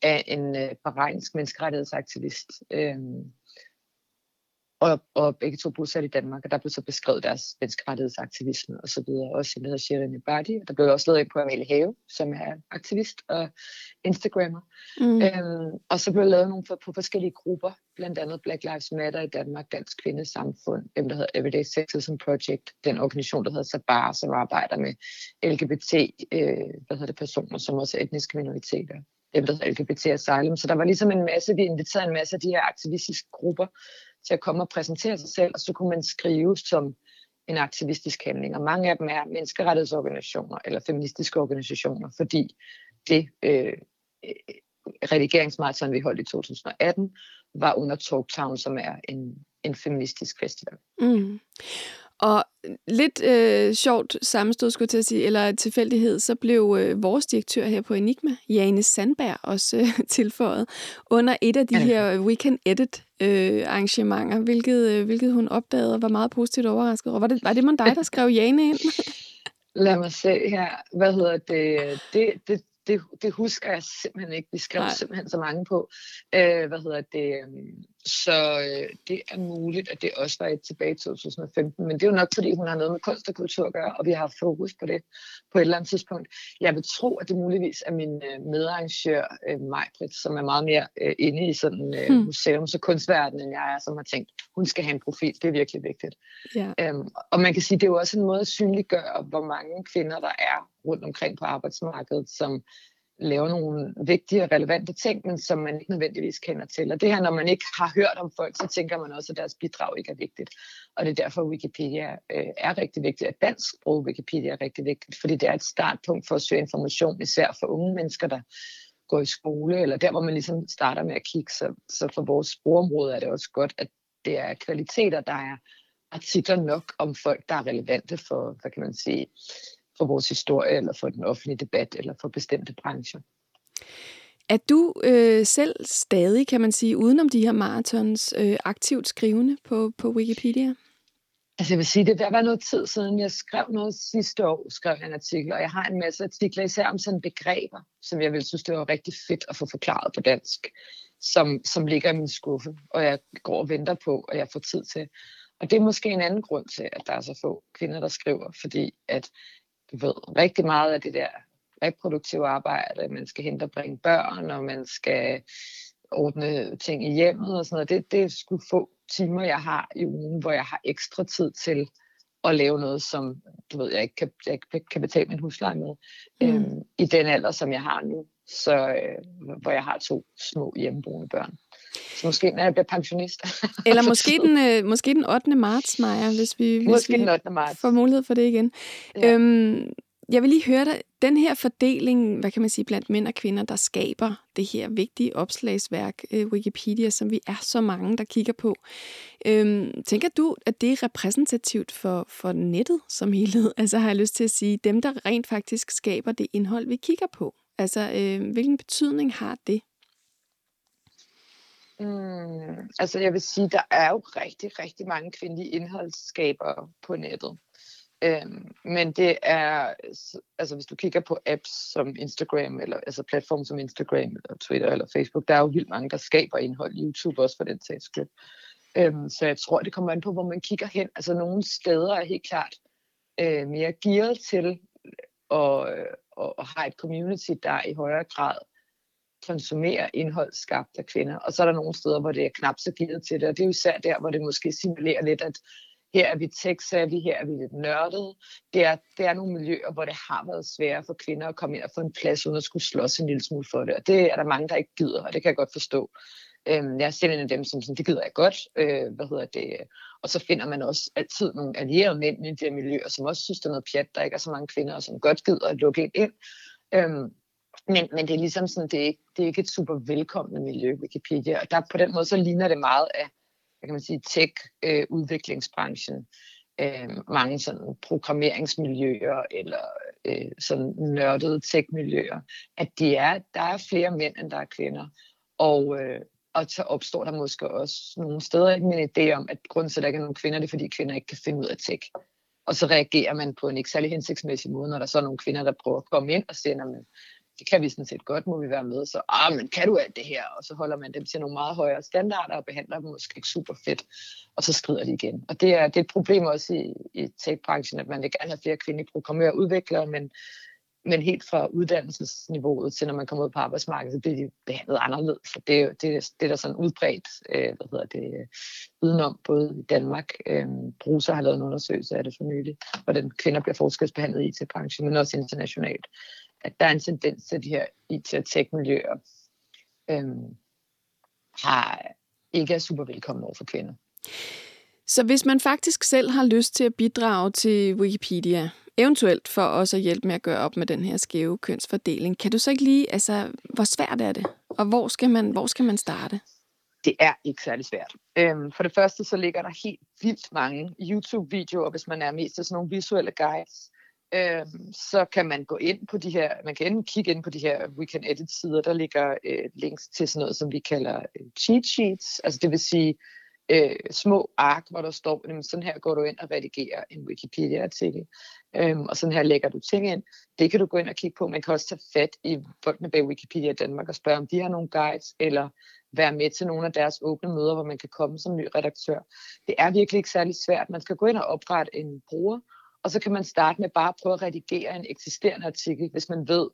af en øh, bahrainsk menneskerettighedsaktivist. Øh, og, og begge to bosat i Danmark, og der blev så beskrevet deres menneskerettighedsaktivisme og så videre. Også en, der hedder Shirin Ebadi, og der blev også lavet en på Amalie Have, som er aktivist og Instagrammer. Mm. Øhm, og så blev lavet nogle på, på forskellige grupper, blandt andet Black Lives Matter i Danmark, Dansk Kvindesamfund, dem der hedder Everyday Sexism Project, den organisation, der hedder Sabar, som arbejder med LGBT, øh, hvad hedder det, personer, som også er etniske minoriteter dem, der hedder LGBT Asylum. Så der var ligesom en masse, vi inviterede en masse af de her aktivistiske grupper til at komme og præsentere sig selv, og så kunne man skrive som en aktivistisk handling. Og mange af dem er menneskerettighedsorganisationer eller feministiske organisationer, fordi det øh, redigeringsmarathon, vi holdt i 2018, var under Talktown, som er en, en feministisk festival. Mm. Og lidt øh, sjovt sammenstød, skulle jeg til at sige, eller tilfældighed, så blev øh, vores direktør her på Enigma, Jane Sandberg, også øh, tilføjet under et af de her Weekend Edit øh, arrangementer, hvilket, øh, hvilket hun opdagede og var meget positivt overrasket over. Var det, var det man dig, der skrev Jane ind? Lad mig se her. Hvad hedder det? Det, det, det, det husker jeg simpelthen ikke. Vi skrev Nej. simpelthen så mange på. Øh, hvad hedder det? Så øh, det er muligt, at det også var et tilbage i 2015. Men det er jo nok, fordi hun har noget med kunst og kultur at gøre, og vi har fokus på det på et eller andet tidspunkt. Jeg vil tro, at det muligvis er min øh, medarrangør, øh, Majbrit, som er meget mere øh, inde i sådan øh, hmm. museums- og kunstverden, end jeg er, som har tænkt, hun skal have en profil. Det er virkelig vigtigt. Ja. Øhm, og man kan sige, det er jo også en måde at synliggøre, hvor mange kvinder der er rundt omkring på arbejdsmarkedet, som laver nogle vigtige og relevante ting, men som man ikke nødvendigvis kender til. Og det her, når man ikke har hørt om folk, så tænker man også, at deres bidrag ikke er vigtigt. Og det er derfor, at Wikipedia øh, er rigtig vigtigt, at dansk sprog Wikipedia er rigtig vigtigt, fordi det er et startpunkt for at søge information, især for unge mennesker, der går i skole, eller der, hvor man ligesom starter med at kigge. Så, så for vores sprogområde er det også godt, at det er kvaliteter, der er artikler nok om folk, der er relevante for, hvad kan man sige, for vores historie, eller for den offentlige debat, eller for bestemte brancher. Er du øh, selv stadig, kan man sige, udenom de her marathons, øh, aktivt skrivende på, på Wikipedia? Altså jeg vil sige, det der var noget tid siden, jeg skrev noget sidste år, skrev jeg en artikel, og jeg har en masse artikler, især om sådan begreber, som jeg vil synes, det var rigtig fedt at få forklaret på dansk, som, som ligger i min skuffe, og jeg går og venter på, og jeg får tid til. Og det er måske en anden grund til, at der er så få kvinder, der skriver, fordi at du ved, rigtig meget af det der reproduktive arbejde, man skal hente og bringe børn, og man skal ordne ting i hjemmet og sådan noget. Det, det er sgu få timer, jeg har i ugen, hvor jeg har ekstra tid til at lave noget, som du ved, jeg ikke kan, jeg kan betale min husleje med mm. øhm, i den alder, som jeg har nu. Så, øh, hvor jeg har to små hjemmeboende børn. Så måske når jeg bliver pensionist. Eller måske den, øh, måske den 8. marts, Maja, hvis vi, hvis måske vi den 8. marts. får mulighed for det igen. Ja. Øhm, jeg vil lige høre dig, den her fordeling, hvad kan man sige, blandt mænd og kvinder, der skaber det her vigtige opslagsværk, øh, Wikipedia, som vi er så mange, der kigger på. Øhm, tænker du, at det er repræsentativt for, for nettet som helhed? Altså har jeg lyst til at sige, dem, der rent faktisk skaber det indhold, vi kigger på. Altså, øh, hvilken betydning har det? Mm, altså jeg vil sige, der er jo rigtig, rigtig mange kvindelige indholdsskabere på nettet. Øhm, men det er, altså hvis du kigger på apps som Instagram, eller altså platforme som Instagram, eller Twitter, eller Facebook, der er jo vildt mange, der skaber indhold. YouTube også for den sags skyld. Øhm, så jeg tror, det kommer an på, hvor man kigger hen. Altså nogle steder er helt klart øh, mere gearet til at, øh, og, at have et community, der i højere grad konsumerer indhold skabt af kvinder. Og så er der nogle steder, hvor det er knap så givet til det. Og det er jo især der, hvor det måske simulerer lidt, at her er vi tech-savvy, her er vi lidt nørdede. Det er, det er nogle miljøer, hvor det har været sværere for kvinder at komme ind og få en plads, uden at skulle slås en lille smule for det. Og det er der mange, der ikke gider, og det kan jeg godt forstå. Øhm, jeg er selv en af dem, som sådan, det gider jeg godt. Øh, hvad hedder det? Og så finder man også altid nogle allierede mænd i de her miljøer, som også synes, det er noget pjat, der ikke er så mange kvinder, og som godt gider at lukke ind. ind. Øhm, men, men det er ligesom sådan, det er, ikke, det er ikke et super velkommen miljø, Wikipedia. Og der, på den måde, så ligner det meget af hvad kan man sige, tech-udviklingsbranchen. Øh, øh, mange sådan programmeringsmiljøer eller øh, sådan nørdede tech-miljøer, at de er, der er flere mænd, end der er kvinder. Og, øh, og så opstår der måske også nogle steder ikke en idé om, at grunden til, at der ikke er nogen kvinder, det er, fordi kvinder ikke kan finde ud af tech. Og så reagerer man på en ikke særlig hensigtsmæssig måde, når der så er nogle kvinder, der prøver at komme ind og siger, at det kan vi sådan set godt, må vi være med. Så, ah, men kan du alt det her? Og så holder man dem til nogle meget højere standarder og behandler dem måske ikke super fedt. Og så skrider de igen. Og det er, det er et problem også i, i tech-branchen, at man vil gerne have flere kvindelige programmører og udviklere, men, men helt fra uddannelsesniveauet til når man kommer ud på arbejdsmarkedet, så bliver de behandlet anderledes. Så det, er, det, det er der sådan udbredt øh, hvad hedder det, udenom, både i Danmark. Øh, Bruser har lavet en undersøgelse af det for nylig, hvordan kvinder bliver forskelsbehandlet i IT-branchen, men også internationalt at der er en tendens til, at de her IT- og tech-miljøer øhm, har, ikke er super velkomne over for kvinder. Så hvis man faktisk selv har lyst til at bidrage til Wikipedia, eventuelt for også at hjælpe med at gøre op med den her skæve kønsfordeling, kan du så ikke lige, altså, hvor svært er det? Og hvor skal man, hvor skal man starte? Det er ikke særlig svært. Øhm, for det første så ligger der helt vildt mange YouTube-videoer, hvis man er mest af sådan nogle visuelle guides, øh, så kan man gå ind på de her, man kan enten kigge ind på de her We Can Edit sider, der ligger øh, links til sådan noget, som vi kalder øh, cheat sheets, altså det vil sige øh, små ark, hvor der står, jamen sådan her går du ind og redigerer en Wikipedia-artikel, øhm, og sådan her lægger du ting ind. Det kan du gå ind og kigge på. Man kan også tage fat i folkene bag Wikipedia Danmark og spørge, om de har nogle guides, eller være med til nogle af deres åbne møder, hvor man kan komme som ny redaktør. Det er virkelig ikke særlig svært. Man skal gå ind og oprette en bruger, og så kan man starte med bare at prøve at redigere en eksisterende artikel, hvis man ved,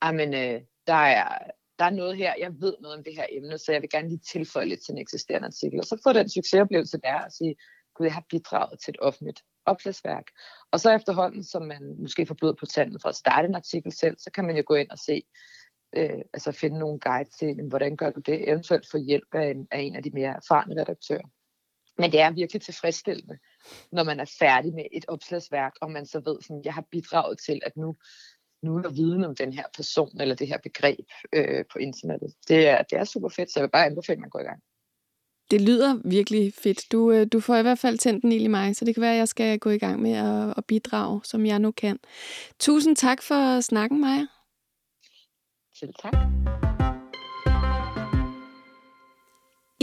ah, at øh, der, er, der er noget her, jeg ved noget om det her emne, så jeg vil gerne lige tilføje lidt til en eksisterende artikel. Og så få den succesoplevelse der og sige, gud, jeg har bidraget til et offentligt opslagsværk. Og så efterhånden, som man måske får blod på tanden for at starte en artikel selv, så kan man jo gå ind og se, øh, altså finde nogle guide til, hvordan gør du det, eventuelt få hjælp af en, af en af de mere erfarne redaktører. Men det er virkelig tilfredsstillende, når man er færdig med et opslagsværk, og man så ved, at jeg har bidraget til, at nu, nu er der viden om den her person eller det her begreb øh, på internettet. Det er, det er super fedt, så jeg vil bare anbefale, at man går i gang. Det lyder virkelig fedt. Du, øh, du får i hvert fald tændt den i mig, så det kan være, at jeg skal gå i gang med at, at bidrage, som jeg nu kan. Tusind tak for snakken, Maja. Selv tak.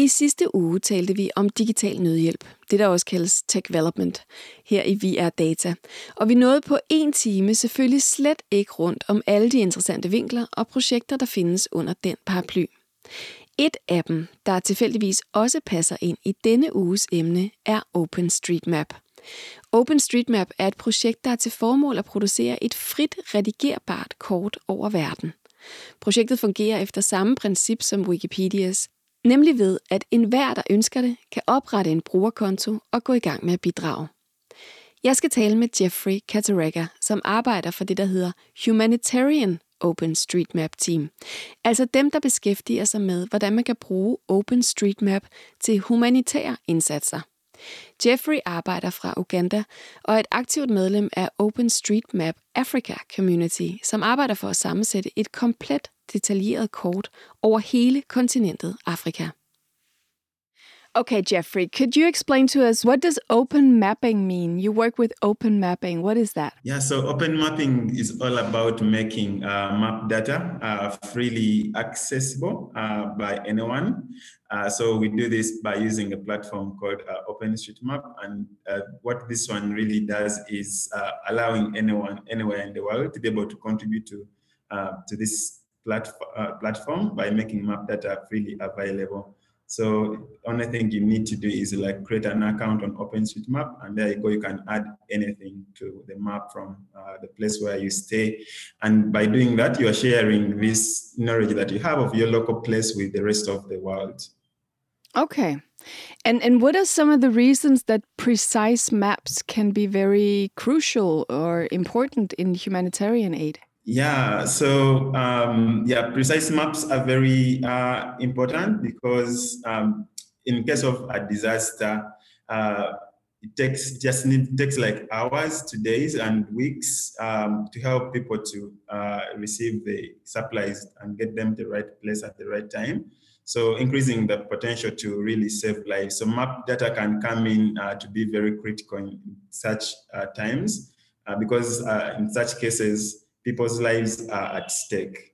I sidste uge talte vi om digital nødhjælp, det der også kaldes tech development, her i VR Data. Og vi nåede på en time selvfølgelig slet ikke rundt om alle de interessante vinkler og projekter, der findes under den paraply. Et af dem, der tilfældigvis også passer ind i denne uges emne, er OpenStreetMap. OpenStreetMap er et projekt, der har til formål at producere et frit redigerbart kort over verden. Projektet fungerer efter samme princip som Wikipedias, Nemlig ved, at enhver, der ønsker det, kan oprette en brugerkonto og gå i gang med at bidrage. Jeg skal tale med Jeffrey Catarega, som arbejder for det, der hedder Humanitarian OpenStreetMap Team. Altså dem, der beskæftiger sig med, hvordan man kan bruge OpenStreetMap til humanitære indsatser. Jeffrey arbejder fra Uganda og er et aktivt medlem af OpenStreetMap Africa Community, som arbejder for at sammensætte et komplet detaljeret kort over hele kontinentet Afrika. Okay, Jeffrey, could you explain to us what does open mapping mean? You work with open mapping. What is that? Yeah, so open mapping is all about making uh, map data uh, freely accessible uh, by anyone. Uh, so we do this by using a platform called uh, OpenStreetMap, and uh, what this one really does is allowing anyone anywhere in the world to be able to contribute to to this platform platform by making map data freely available. So only thing you need to do is like create an account on OpenStreetMap, and there you go. You can add anything to the map from uh, the place where you stay, and by doing that, you are sharing this knowledge that you have of your local place with the rest of the world. Okay. And and what are some of the reasons that precise maps can be very crucial or important in humanitarian aid? Yeah, so um, yeah, precise maps are very uh, important because um, in case of a disaster, uh, it takes just need takes like hours to days and weeks um, to help people to uh, receive the supplies and get them the right place at the right time. So increasing the potential to really save lives. So map data can come in uh, to be very critical in such uh, times uh, because in such cases people's lives are at stake.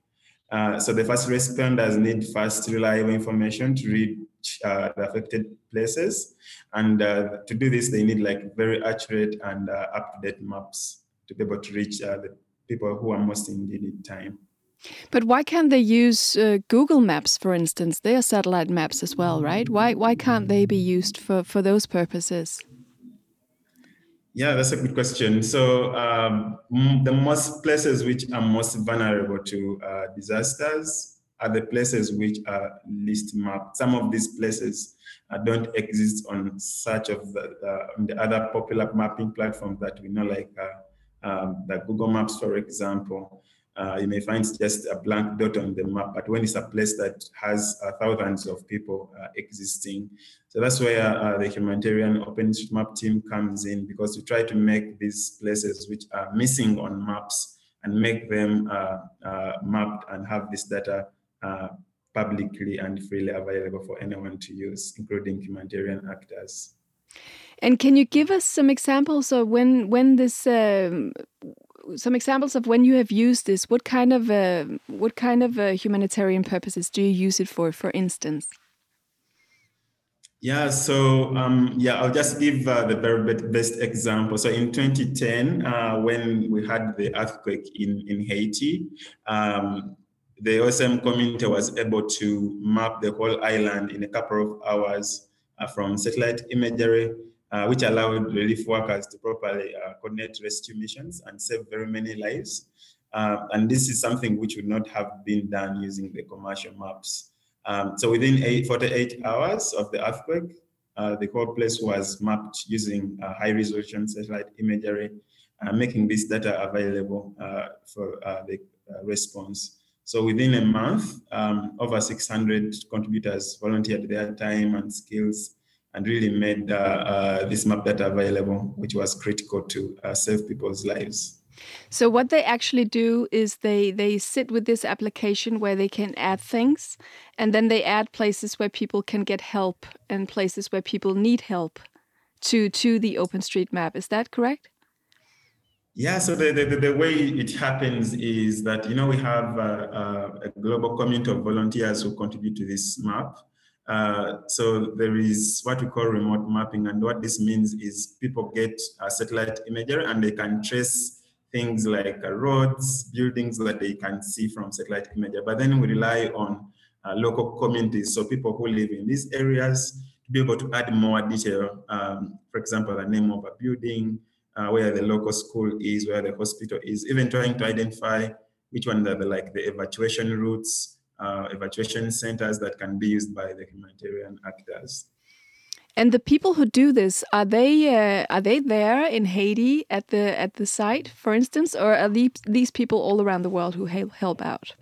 Uh, so the first responders need fast, reliable information to reach uh, the affected places. And uh, to do this, they need like very accurate and uh, up-to-date maps to be able to reach uh, the people who are most in need in time. But why can't they use uh, Google Maps, for instance? They are satellite maps as well, right? Why why can't they be used for, for those purposes? Yeah, that's a good question. So um, the most places which are most vulnerable to uh, disasters are the places which are least mapped. Some of these places uh, don't exist on such of the, uh, the other popular mapping platforms that we know, like uh, um, the Google Maps, for example uh, you may find just a blank dot on the map, but when it's a place that has uh, thousands of people uh, existing. So that's where uh, the humanitarian OpenStreetMap team comes in because we try to make these places which are missing on maps and make them uh, uh, mapped and have this data publicly and freely available for anyone to use, including humanitarian actors. And can you give us some examples of when when this um, some examples of when you have used this. What kind of uh, what kind of uh, humanitarian purposes do you use it for? For instance. Yeah, so um, yeah, I'll just give uh, the very best example. So in 2010, uh, when we had the earthquake in, in Haiti, um, the OSM community was able to map the whole island in a couple of hours uh, from satellite imagery uh, which allowed relief workers to properly uh, coordinate rescue missions and save very many lives. Uh, and this is something which would not have been done using the commercial maps. Um, so within eight, 48 hours of the earthquake, uh, the whole place was mapped using uh, high resolution satellite imagery, uh, making this data available for the response. So within a month, um, over 600 contributors volunteered their time and skills and really made uh, uh, this map data available, which was critical to uh, save people's lives. So what they actually do is they they sit with this application where they can add things, and then they add places where people can get help and places where people need help to to the OpenStreetMap. Is that correct? Yeah, so the, the, the, way it happens is that, you know, we have a, a global community of volunteers who contribute to this map. Uh, so there is what we call remote mapping. And what this means is people get a satellite imagery and they can trace things like uh, roads, buildings that they can see from satellite imagery. But then we rely on uh, local communities. So people who live in these areas to be able to add more detail. Um, for example, the name of a building, uh, where the local school is, where the hospital is, even trying to identify which one are the, like the evacuation routes, uh, evacuation centers that can be used by the humanitarian actors. And the people who do this are they uh, are they there in Haiti at the at the site, for instance, or are these these people all around the world who help help out?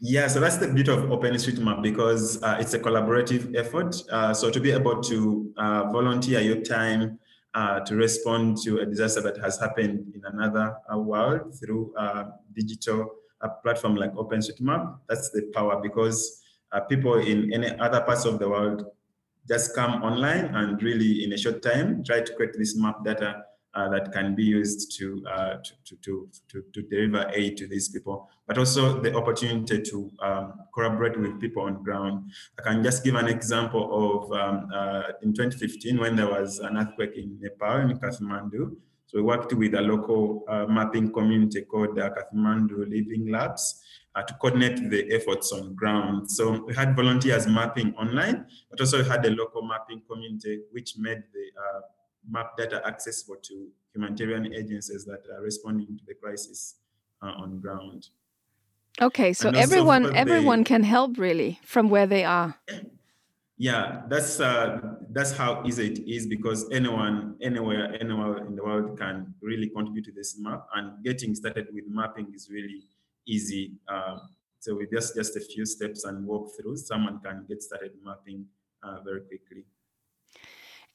Yeah, so that's the beauty of OpenStreetMap because uh, it's a collaborative effort. Uh, so to be able to uh, volunteer your time uh, to respond to a disaster that has happened in another uh, world through a platform like OpenStreetMap, that's the power because people in any other parts of the world just come online and really in a short time try to create this map data uh, that can be used to, uh, to, to, to, to, deliver aid to these people, but also the opportunity to um, collaborate with people on ground. I can just give an example of um, uh, in 2015 when there was an earthquake in Nepal, in Kathmandu. So we worked with a local uh, mapping community called the Kathmandu Living Labs uh, to coordinate the efforts on ground. So we had volunteers mapping online, but also we had a local mapping community which made the uh, map data accessible to humanitarian agencies that are responding to the crisis uh, on ground. Okay, so everyone everyone can help really from where they are. Yeah, that's uh, that's how easy it is because anyone, anywhere, anywhere in the world can really contribute to this map. And getting started with mapping is really easy. Uh, so with just just a few steps and walk through, someone can get started mapping uh, very quickly.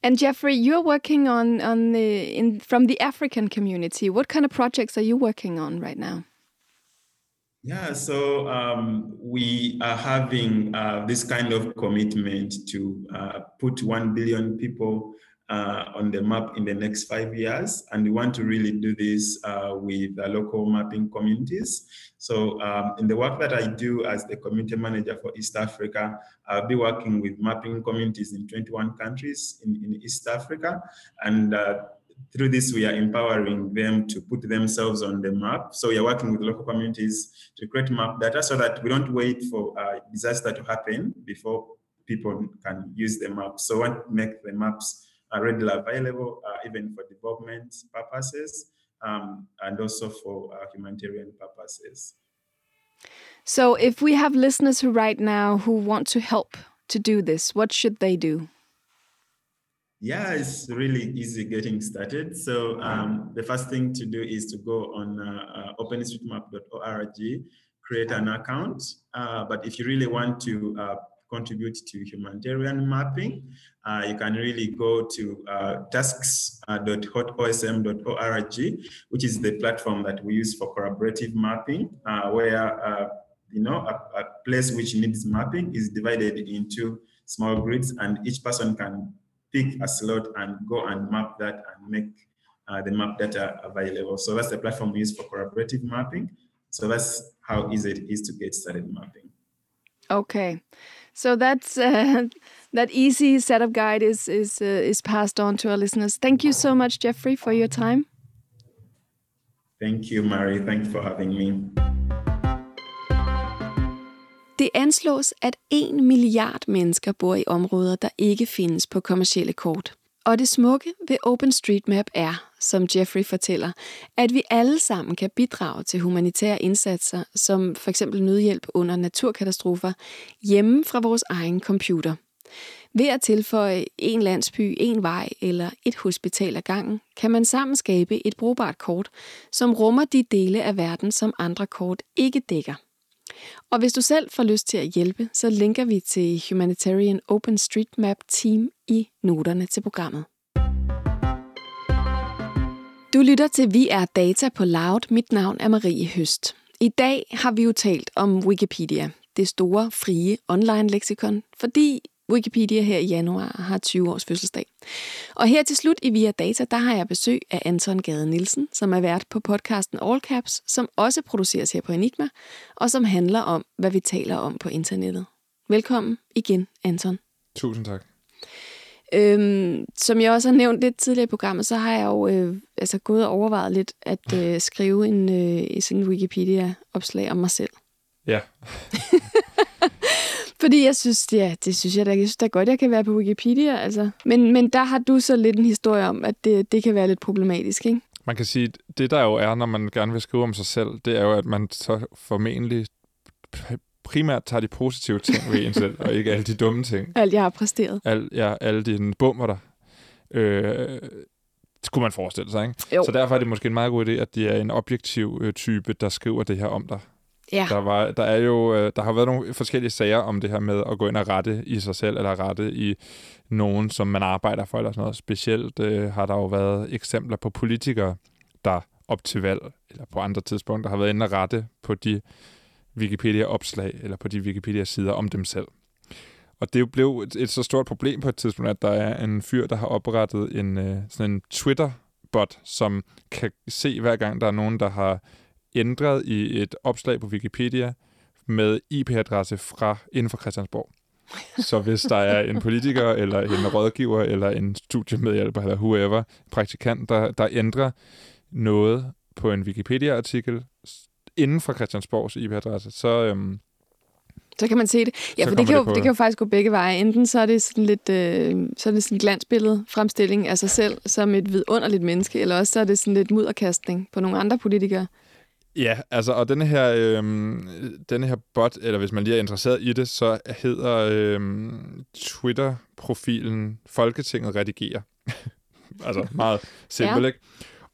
And Jeffrey, you're working on on the in from the African community. What kind of projects are you working on right now? Yeah, so um, we are having uh, this kind of commitment to uh, put 1 billion people uh, on the map in the next five years. And we want to really do this uh, with the local mapping communities. So um, in the work that I do as the community manager for East Africa, I'll be working with mapping communities in 21 countries in, in East Africa. And uh, through this, we are empowering them to put themselves on the map. So we are working with local communities to create map data so that we don't wait for a disaster to happen before people can use the map. So we make the maps are readily available, uh, even for development purposes um, and also for uh, humanitarian purposes. So, if we have listeners who right now who want to help to do this, what should they do? Yeah, it's really easy getting started. So um, the first thing to do is to go on uh, uh, openstreetmap.org, create an account. Uh, but if you really want to uh, contribute to humanitarian mapping, uh, you can really go to uh, tasks.hotosm.org, which is the platform that we use for collaborative mapping, where you know a, a, place which needs mapping is divided into small grids, and each person can pick a slot and go and map that and make uh, the map data available. So that's the platform we use for collaborative mapping. So that's how easy it is to get started mapping. Okay. So that's uh, that easy setup guide is is uh, is passed on to our listeners. Thank you so much, Jeffrey, for your time. Thank you, Mary. Thanks for having me. Det anslås, at 1 milliard mennesker bor i områder, der ikke findes på kommercielle kort. Og det smukke ved OpenStreetMap er, som Jeffrey fortæller, at vi alle sammen kan bidrage til humanitære indsatser, som f.eks. nødhjælp under naturkatastrofer, hjemme fra vores egen computer. Ved at tilføje en landsby, en vej eller et hospital ad gangen, kan man sammen skabe et brugbart kort, som rummer de dele af verden, som andre kort ikke dækker. Og hvis du selv får lyst til at hjælpe, så linker vi til Humanitarian OpenStreetMap Team i noterne til programmet. Du lytter til Vi er Data på Loud. Mit navn er Marie Høst. I dag har vi jo talt om Wikipedia, det store, frie online-leksikon, fordi Wikipedia her i januar har 20 års fødselsdag. Og her til slut i Via Data, der har jeg besøg af Anton Gade Nielsen, som er vært på podcasten All Caps, som også produceres her på Enigma, og som handler om, hvad vi taler om på internettet. Velkommen igen, Anton. Tusind tak. Øhm, som jeg også har nævnt lidt tidligere i programmet, så har jeg jo øh, altså gået og overvejet lidt at øh, skrive en, øh, sådan en Wikipedia-opslag om mig selv. Ja. Fordi jeg synes, ja, det synes jeg da, jeg synes da godt, jeg kan være på Wikipedia. Altså. Men, men der har du så lidt en historie om, at det, det kan være lidt problematisk, ikke? Man kan sige, det der jo er, når man gerne vil skrive om sig selv, det er jo, at man så formentlig primært tager de positive ting ved en selv, og ikke alle de dumme ting. Alt, jeg har præsteret. Al, ja, alle de bummer der. Øh, skulle man forestille sig, ikke? Jo. Så derfor er det måske en meget god idé, at det er en objektiv øh, type, der skriver det her om dig. Ja. Der, var, der, er jo, øh, der har været nogle forskellige sager om det her med at gå ind og rette i sig selv, eller rette i nogen, som man arbejder for, eller sådan noget. Specielt øh, har der jo været eksempler på politikere, der op til valg, eller på andre tidspunkter, har været inde og rette på de Wikipedia-opslag, eller på de Wikipedia-sider om dem selv. Og det blev et, et så stort problem på et tidspunkt, at der er en fyr, der har oprettet en, øh, sådan en Twitter-bot, som kan se hver gang, der er nogen, der har ændret i et opslag på Wikipedia med IP-adresse fra inden for Christiansborg. Så hvis der er en politiker, eller en rådgiver, eller en studiemedhjælper, eller whoever, praktikant, der, der ændrer noget på en Wikipedia-artikel inden for Christiansborgs IP-adresse, så, øhm, Så kan man se det. Ja, Så for det kan, jo, det på- det kan jo faktisk gå begge veje. Enten så er det sådan lidt øh, så er det sådan glansbillede fremstilling af sig selv som et vidunderligt menneske, eller også så er det sådan lidt mudderkastning på nogle andre politikere. Ja, altså, og denne her, øhm, denne her bot, eller hvis man lige er interesseret i det, så hedder øhm, Twitter-profilen Folketinget redigerer. altså meget simpelt, Ja. ikke?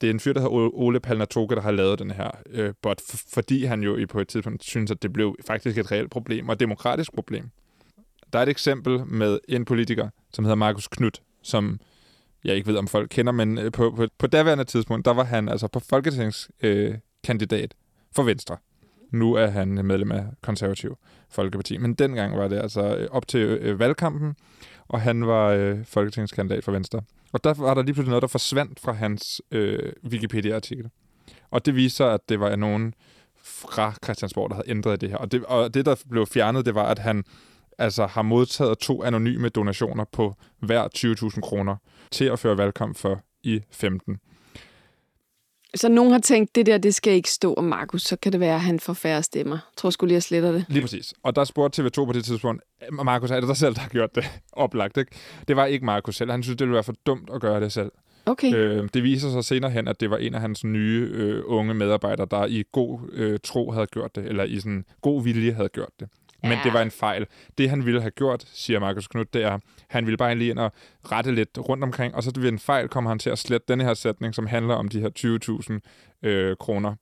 Det er en fyr, der hedder Ole- Palnatoke, der har lavet den her øh, bot, fordi han jo i på et tidspunkt synes, at det blev faktisk et reelt problem, og et demokratisk problem. Der er et eksempel med en politiker, som hedder Markus Knudt, som jeg ikke ved, om folk kender, men øh, på, på, på daværende tidspunkt, der var han altså på folketingskandidat øh, kandidat for Venstre. Nu er han medlem af Konservativ Folkeparti. Men dengang var det altså øh, op til øh, valgkampen, og han var øh, folketingskandidat for Venstre. Og der var der lige pludselig noget, der forsvandt fra hans øh, Wikipedia-artikel. Og det viser, at det var nogen fra Christiansborg, der havde ændret det her. Og det, og det der blev fjernet, det var, at han altså har modtaget to anonyme donationer på hver 20.000 kroner til at føre valgkamp for i 15. Så nogen har tænkt, det der, det skal ikke stå om Markus, så kan det være, at han får færre stemmer. Jeg tror sgu lige, jeg sletter det. Lige præcis. Og der spurgte TV2 på det tidspunkt, Markus, er det dig selv, der har gjort det? Oplagt, ikke? Det var ikke Markus selv. Han synes, det ville være for dumt at gøre det selv. Okay. Øh, det viser sig senere hen, at det var en af hans nye øh, unge medarbejdere, der i god øh, tro havde gjort det, eller i sådan god vilje havde gjort det. Men Ja. det var en fejl. Det, han ville have gjort, siger Markus Knudt, det er, han ville bare lige ind og rette lidt rundt omkring, og så ved en fejl kommer han til at slette denne her sætning, som handler om de her 20.000 øh, kroner.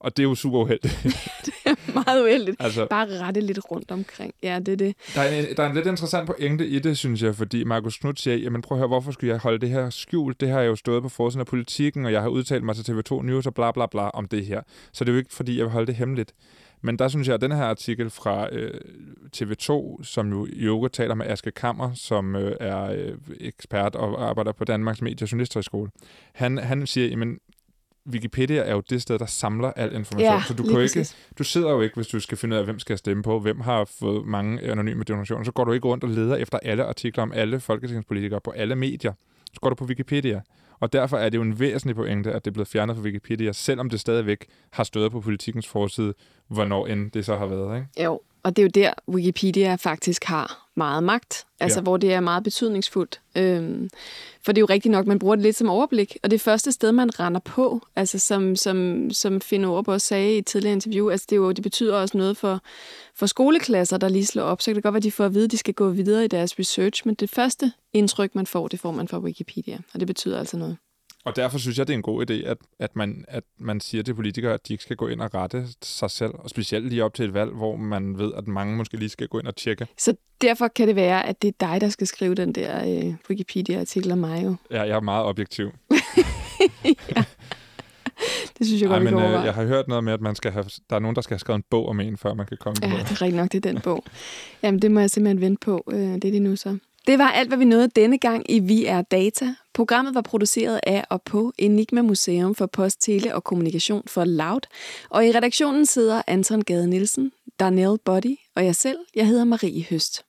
Og det er jo super uheldigt. Meget uheldigt. altså, Bare rette lidt rundt omkring. Ja, det er det. Der er, en, der er en lidt interessant pointe i det, synes jeg, fordi Markus Knudt siger, jamen prøv at høre, hvorfor skulle jeg holde det her skjult? Det har jeg jo stået på forsiden af politikken, og jeg har udtalt mig til TV2 News og bla bla bla om det her. Så det er jo ikke, fordi jeg vil holde det hemmeligt. Men der synes jeg, at den her artikel fra øh, TV2, som jo i øvrigt taler med Aske Kammer, som øh, er øh, ekspert og arbejder på Danmarks Medie- og Journalisthøjskole, han, han siger, jamen Wikipedia er jo det sted, der samler al information, Ja, så du kan ikke du sidder jo ikke, hvis du skal finde ud af, hvem skal stemme på, hvem har fået mange anonyme donationer, så går du ikke rundt og leder efter alle artikler om alle folketingspolitikere på alle medier. Så går du på Wikipedia. Og derfor er det jo en væsentlig pointe, at det er blevet fjernet fra Wikipedia, selvom det stadigvæk har stået på politikens forside, hvornår end det så har været. Ikke? Jo, og det er jo der, Wikipedia faktisk har meget magt. Altså, Ja. hvor det er meget betydningsfuldt. Øhm, for det er jo rigtigt nok, man bruger det lidt som overblik. Og det første sted, man render på, altså som, som, som Finn også sagde i et tidligere interview, altså det, er jo, det betyder også noget for, for skoleklasser, der lige slår op. Så kan det godt være, at de får at vide, at de skal gå videre i deres research. Men det første indtryk, man får, det får man fra Wikipedia. Og det betyder altså noget. Og derfor synes jeg, det er en god idé, at, at, man, at man siger til politikere, at de ikke skal gå ind og rette sig selv. Og specielt lige op til et valg, hvor man ved, at mange måske lige skal gå ind og tjekke. Så derfor kan det være, at det er dig, der skal skrive den der øh, Wikipedia-artikel om mig jo. Ja, jeg er meget objektiv. Det synes jeg Ej, godt, vi men kan øh, jeg har hørt noget med, at man skal have, der er nogen, der skal have skrevet en bog om en, før man kan komme Ja, på det er rigtigt nok, det er den bog. Jamen, det må jeg simpelthen vente på. Øh, Det er det nu så. Det var alt, hvad vi nåede denne gang i Vi er Data. Programmet var produceret af og på Enigma Museum for Post, Tele og Kommunikation for Loud. Og i redaktionen sidder Anton Gade Nielsen, Darnell Body og jeg selv. Jeg hedder Marie Høst.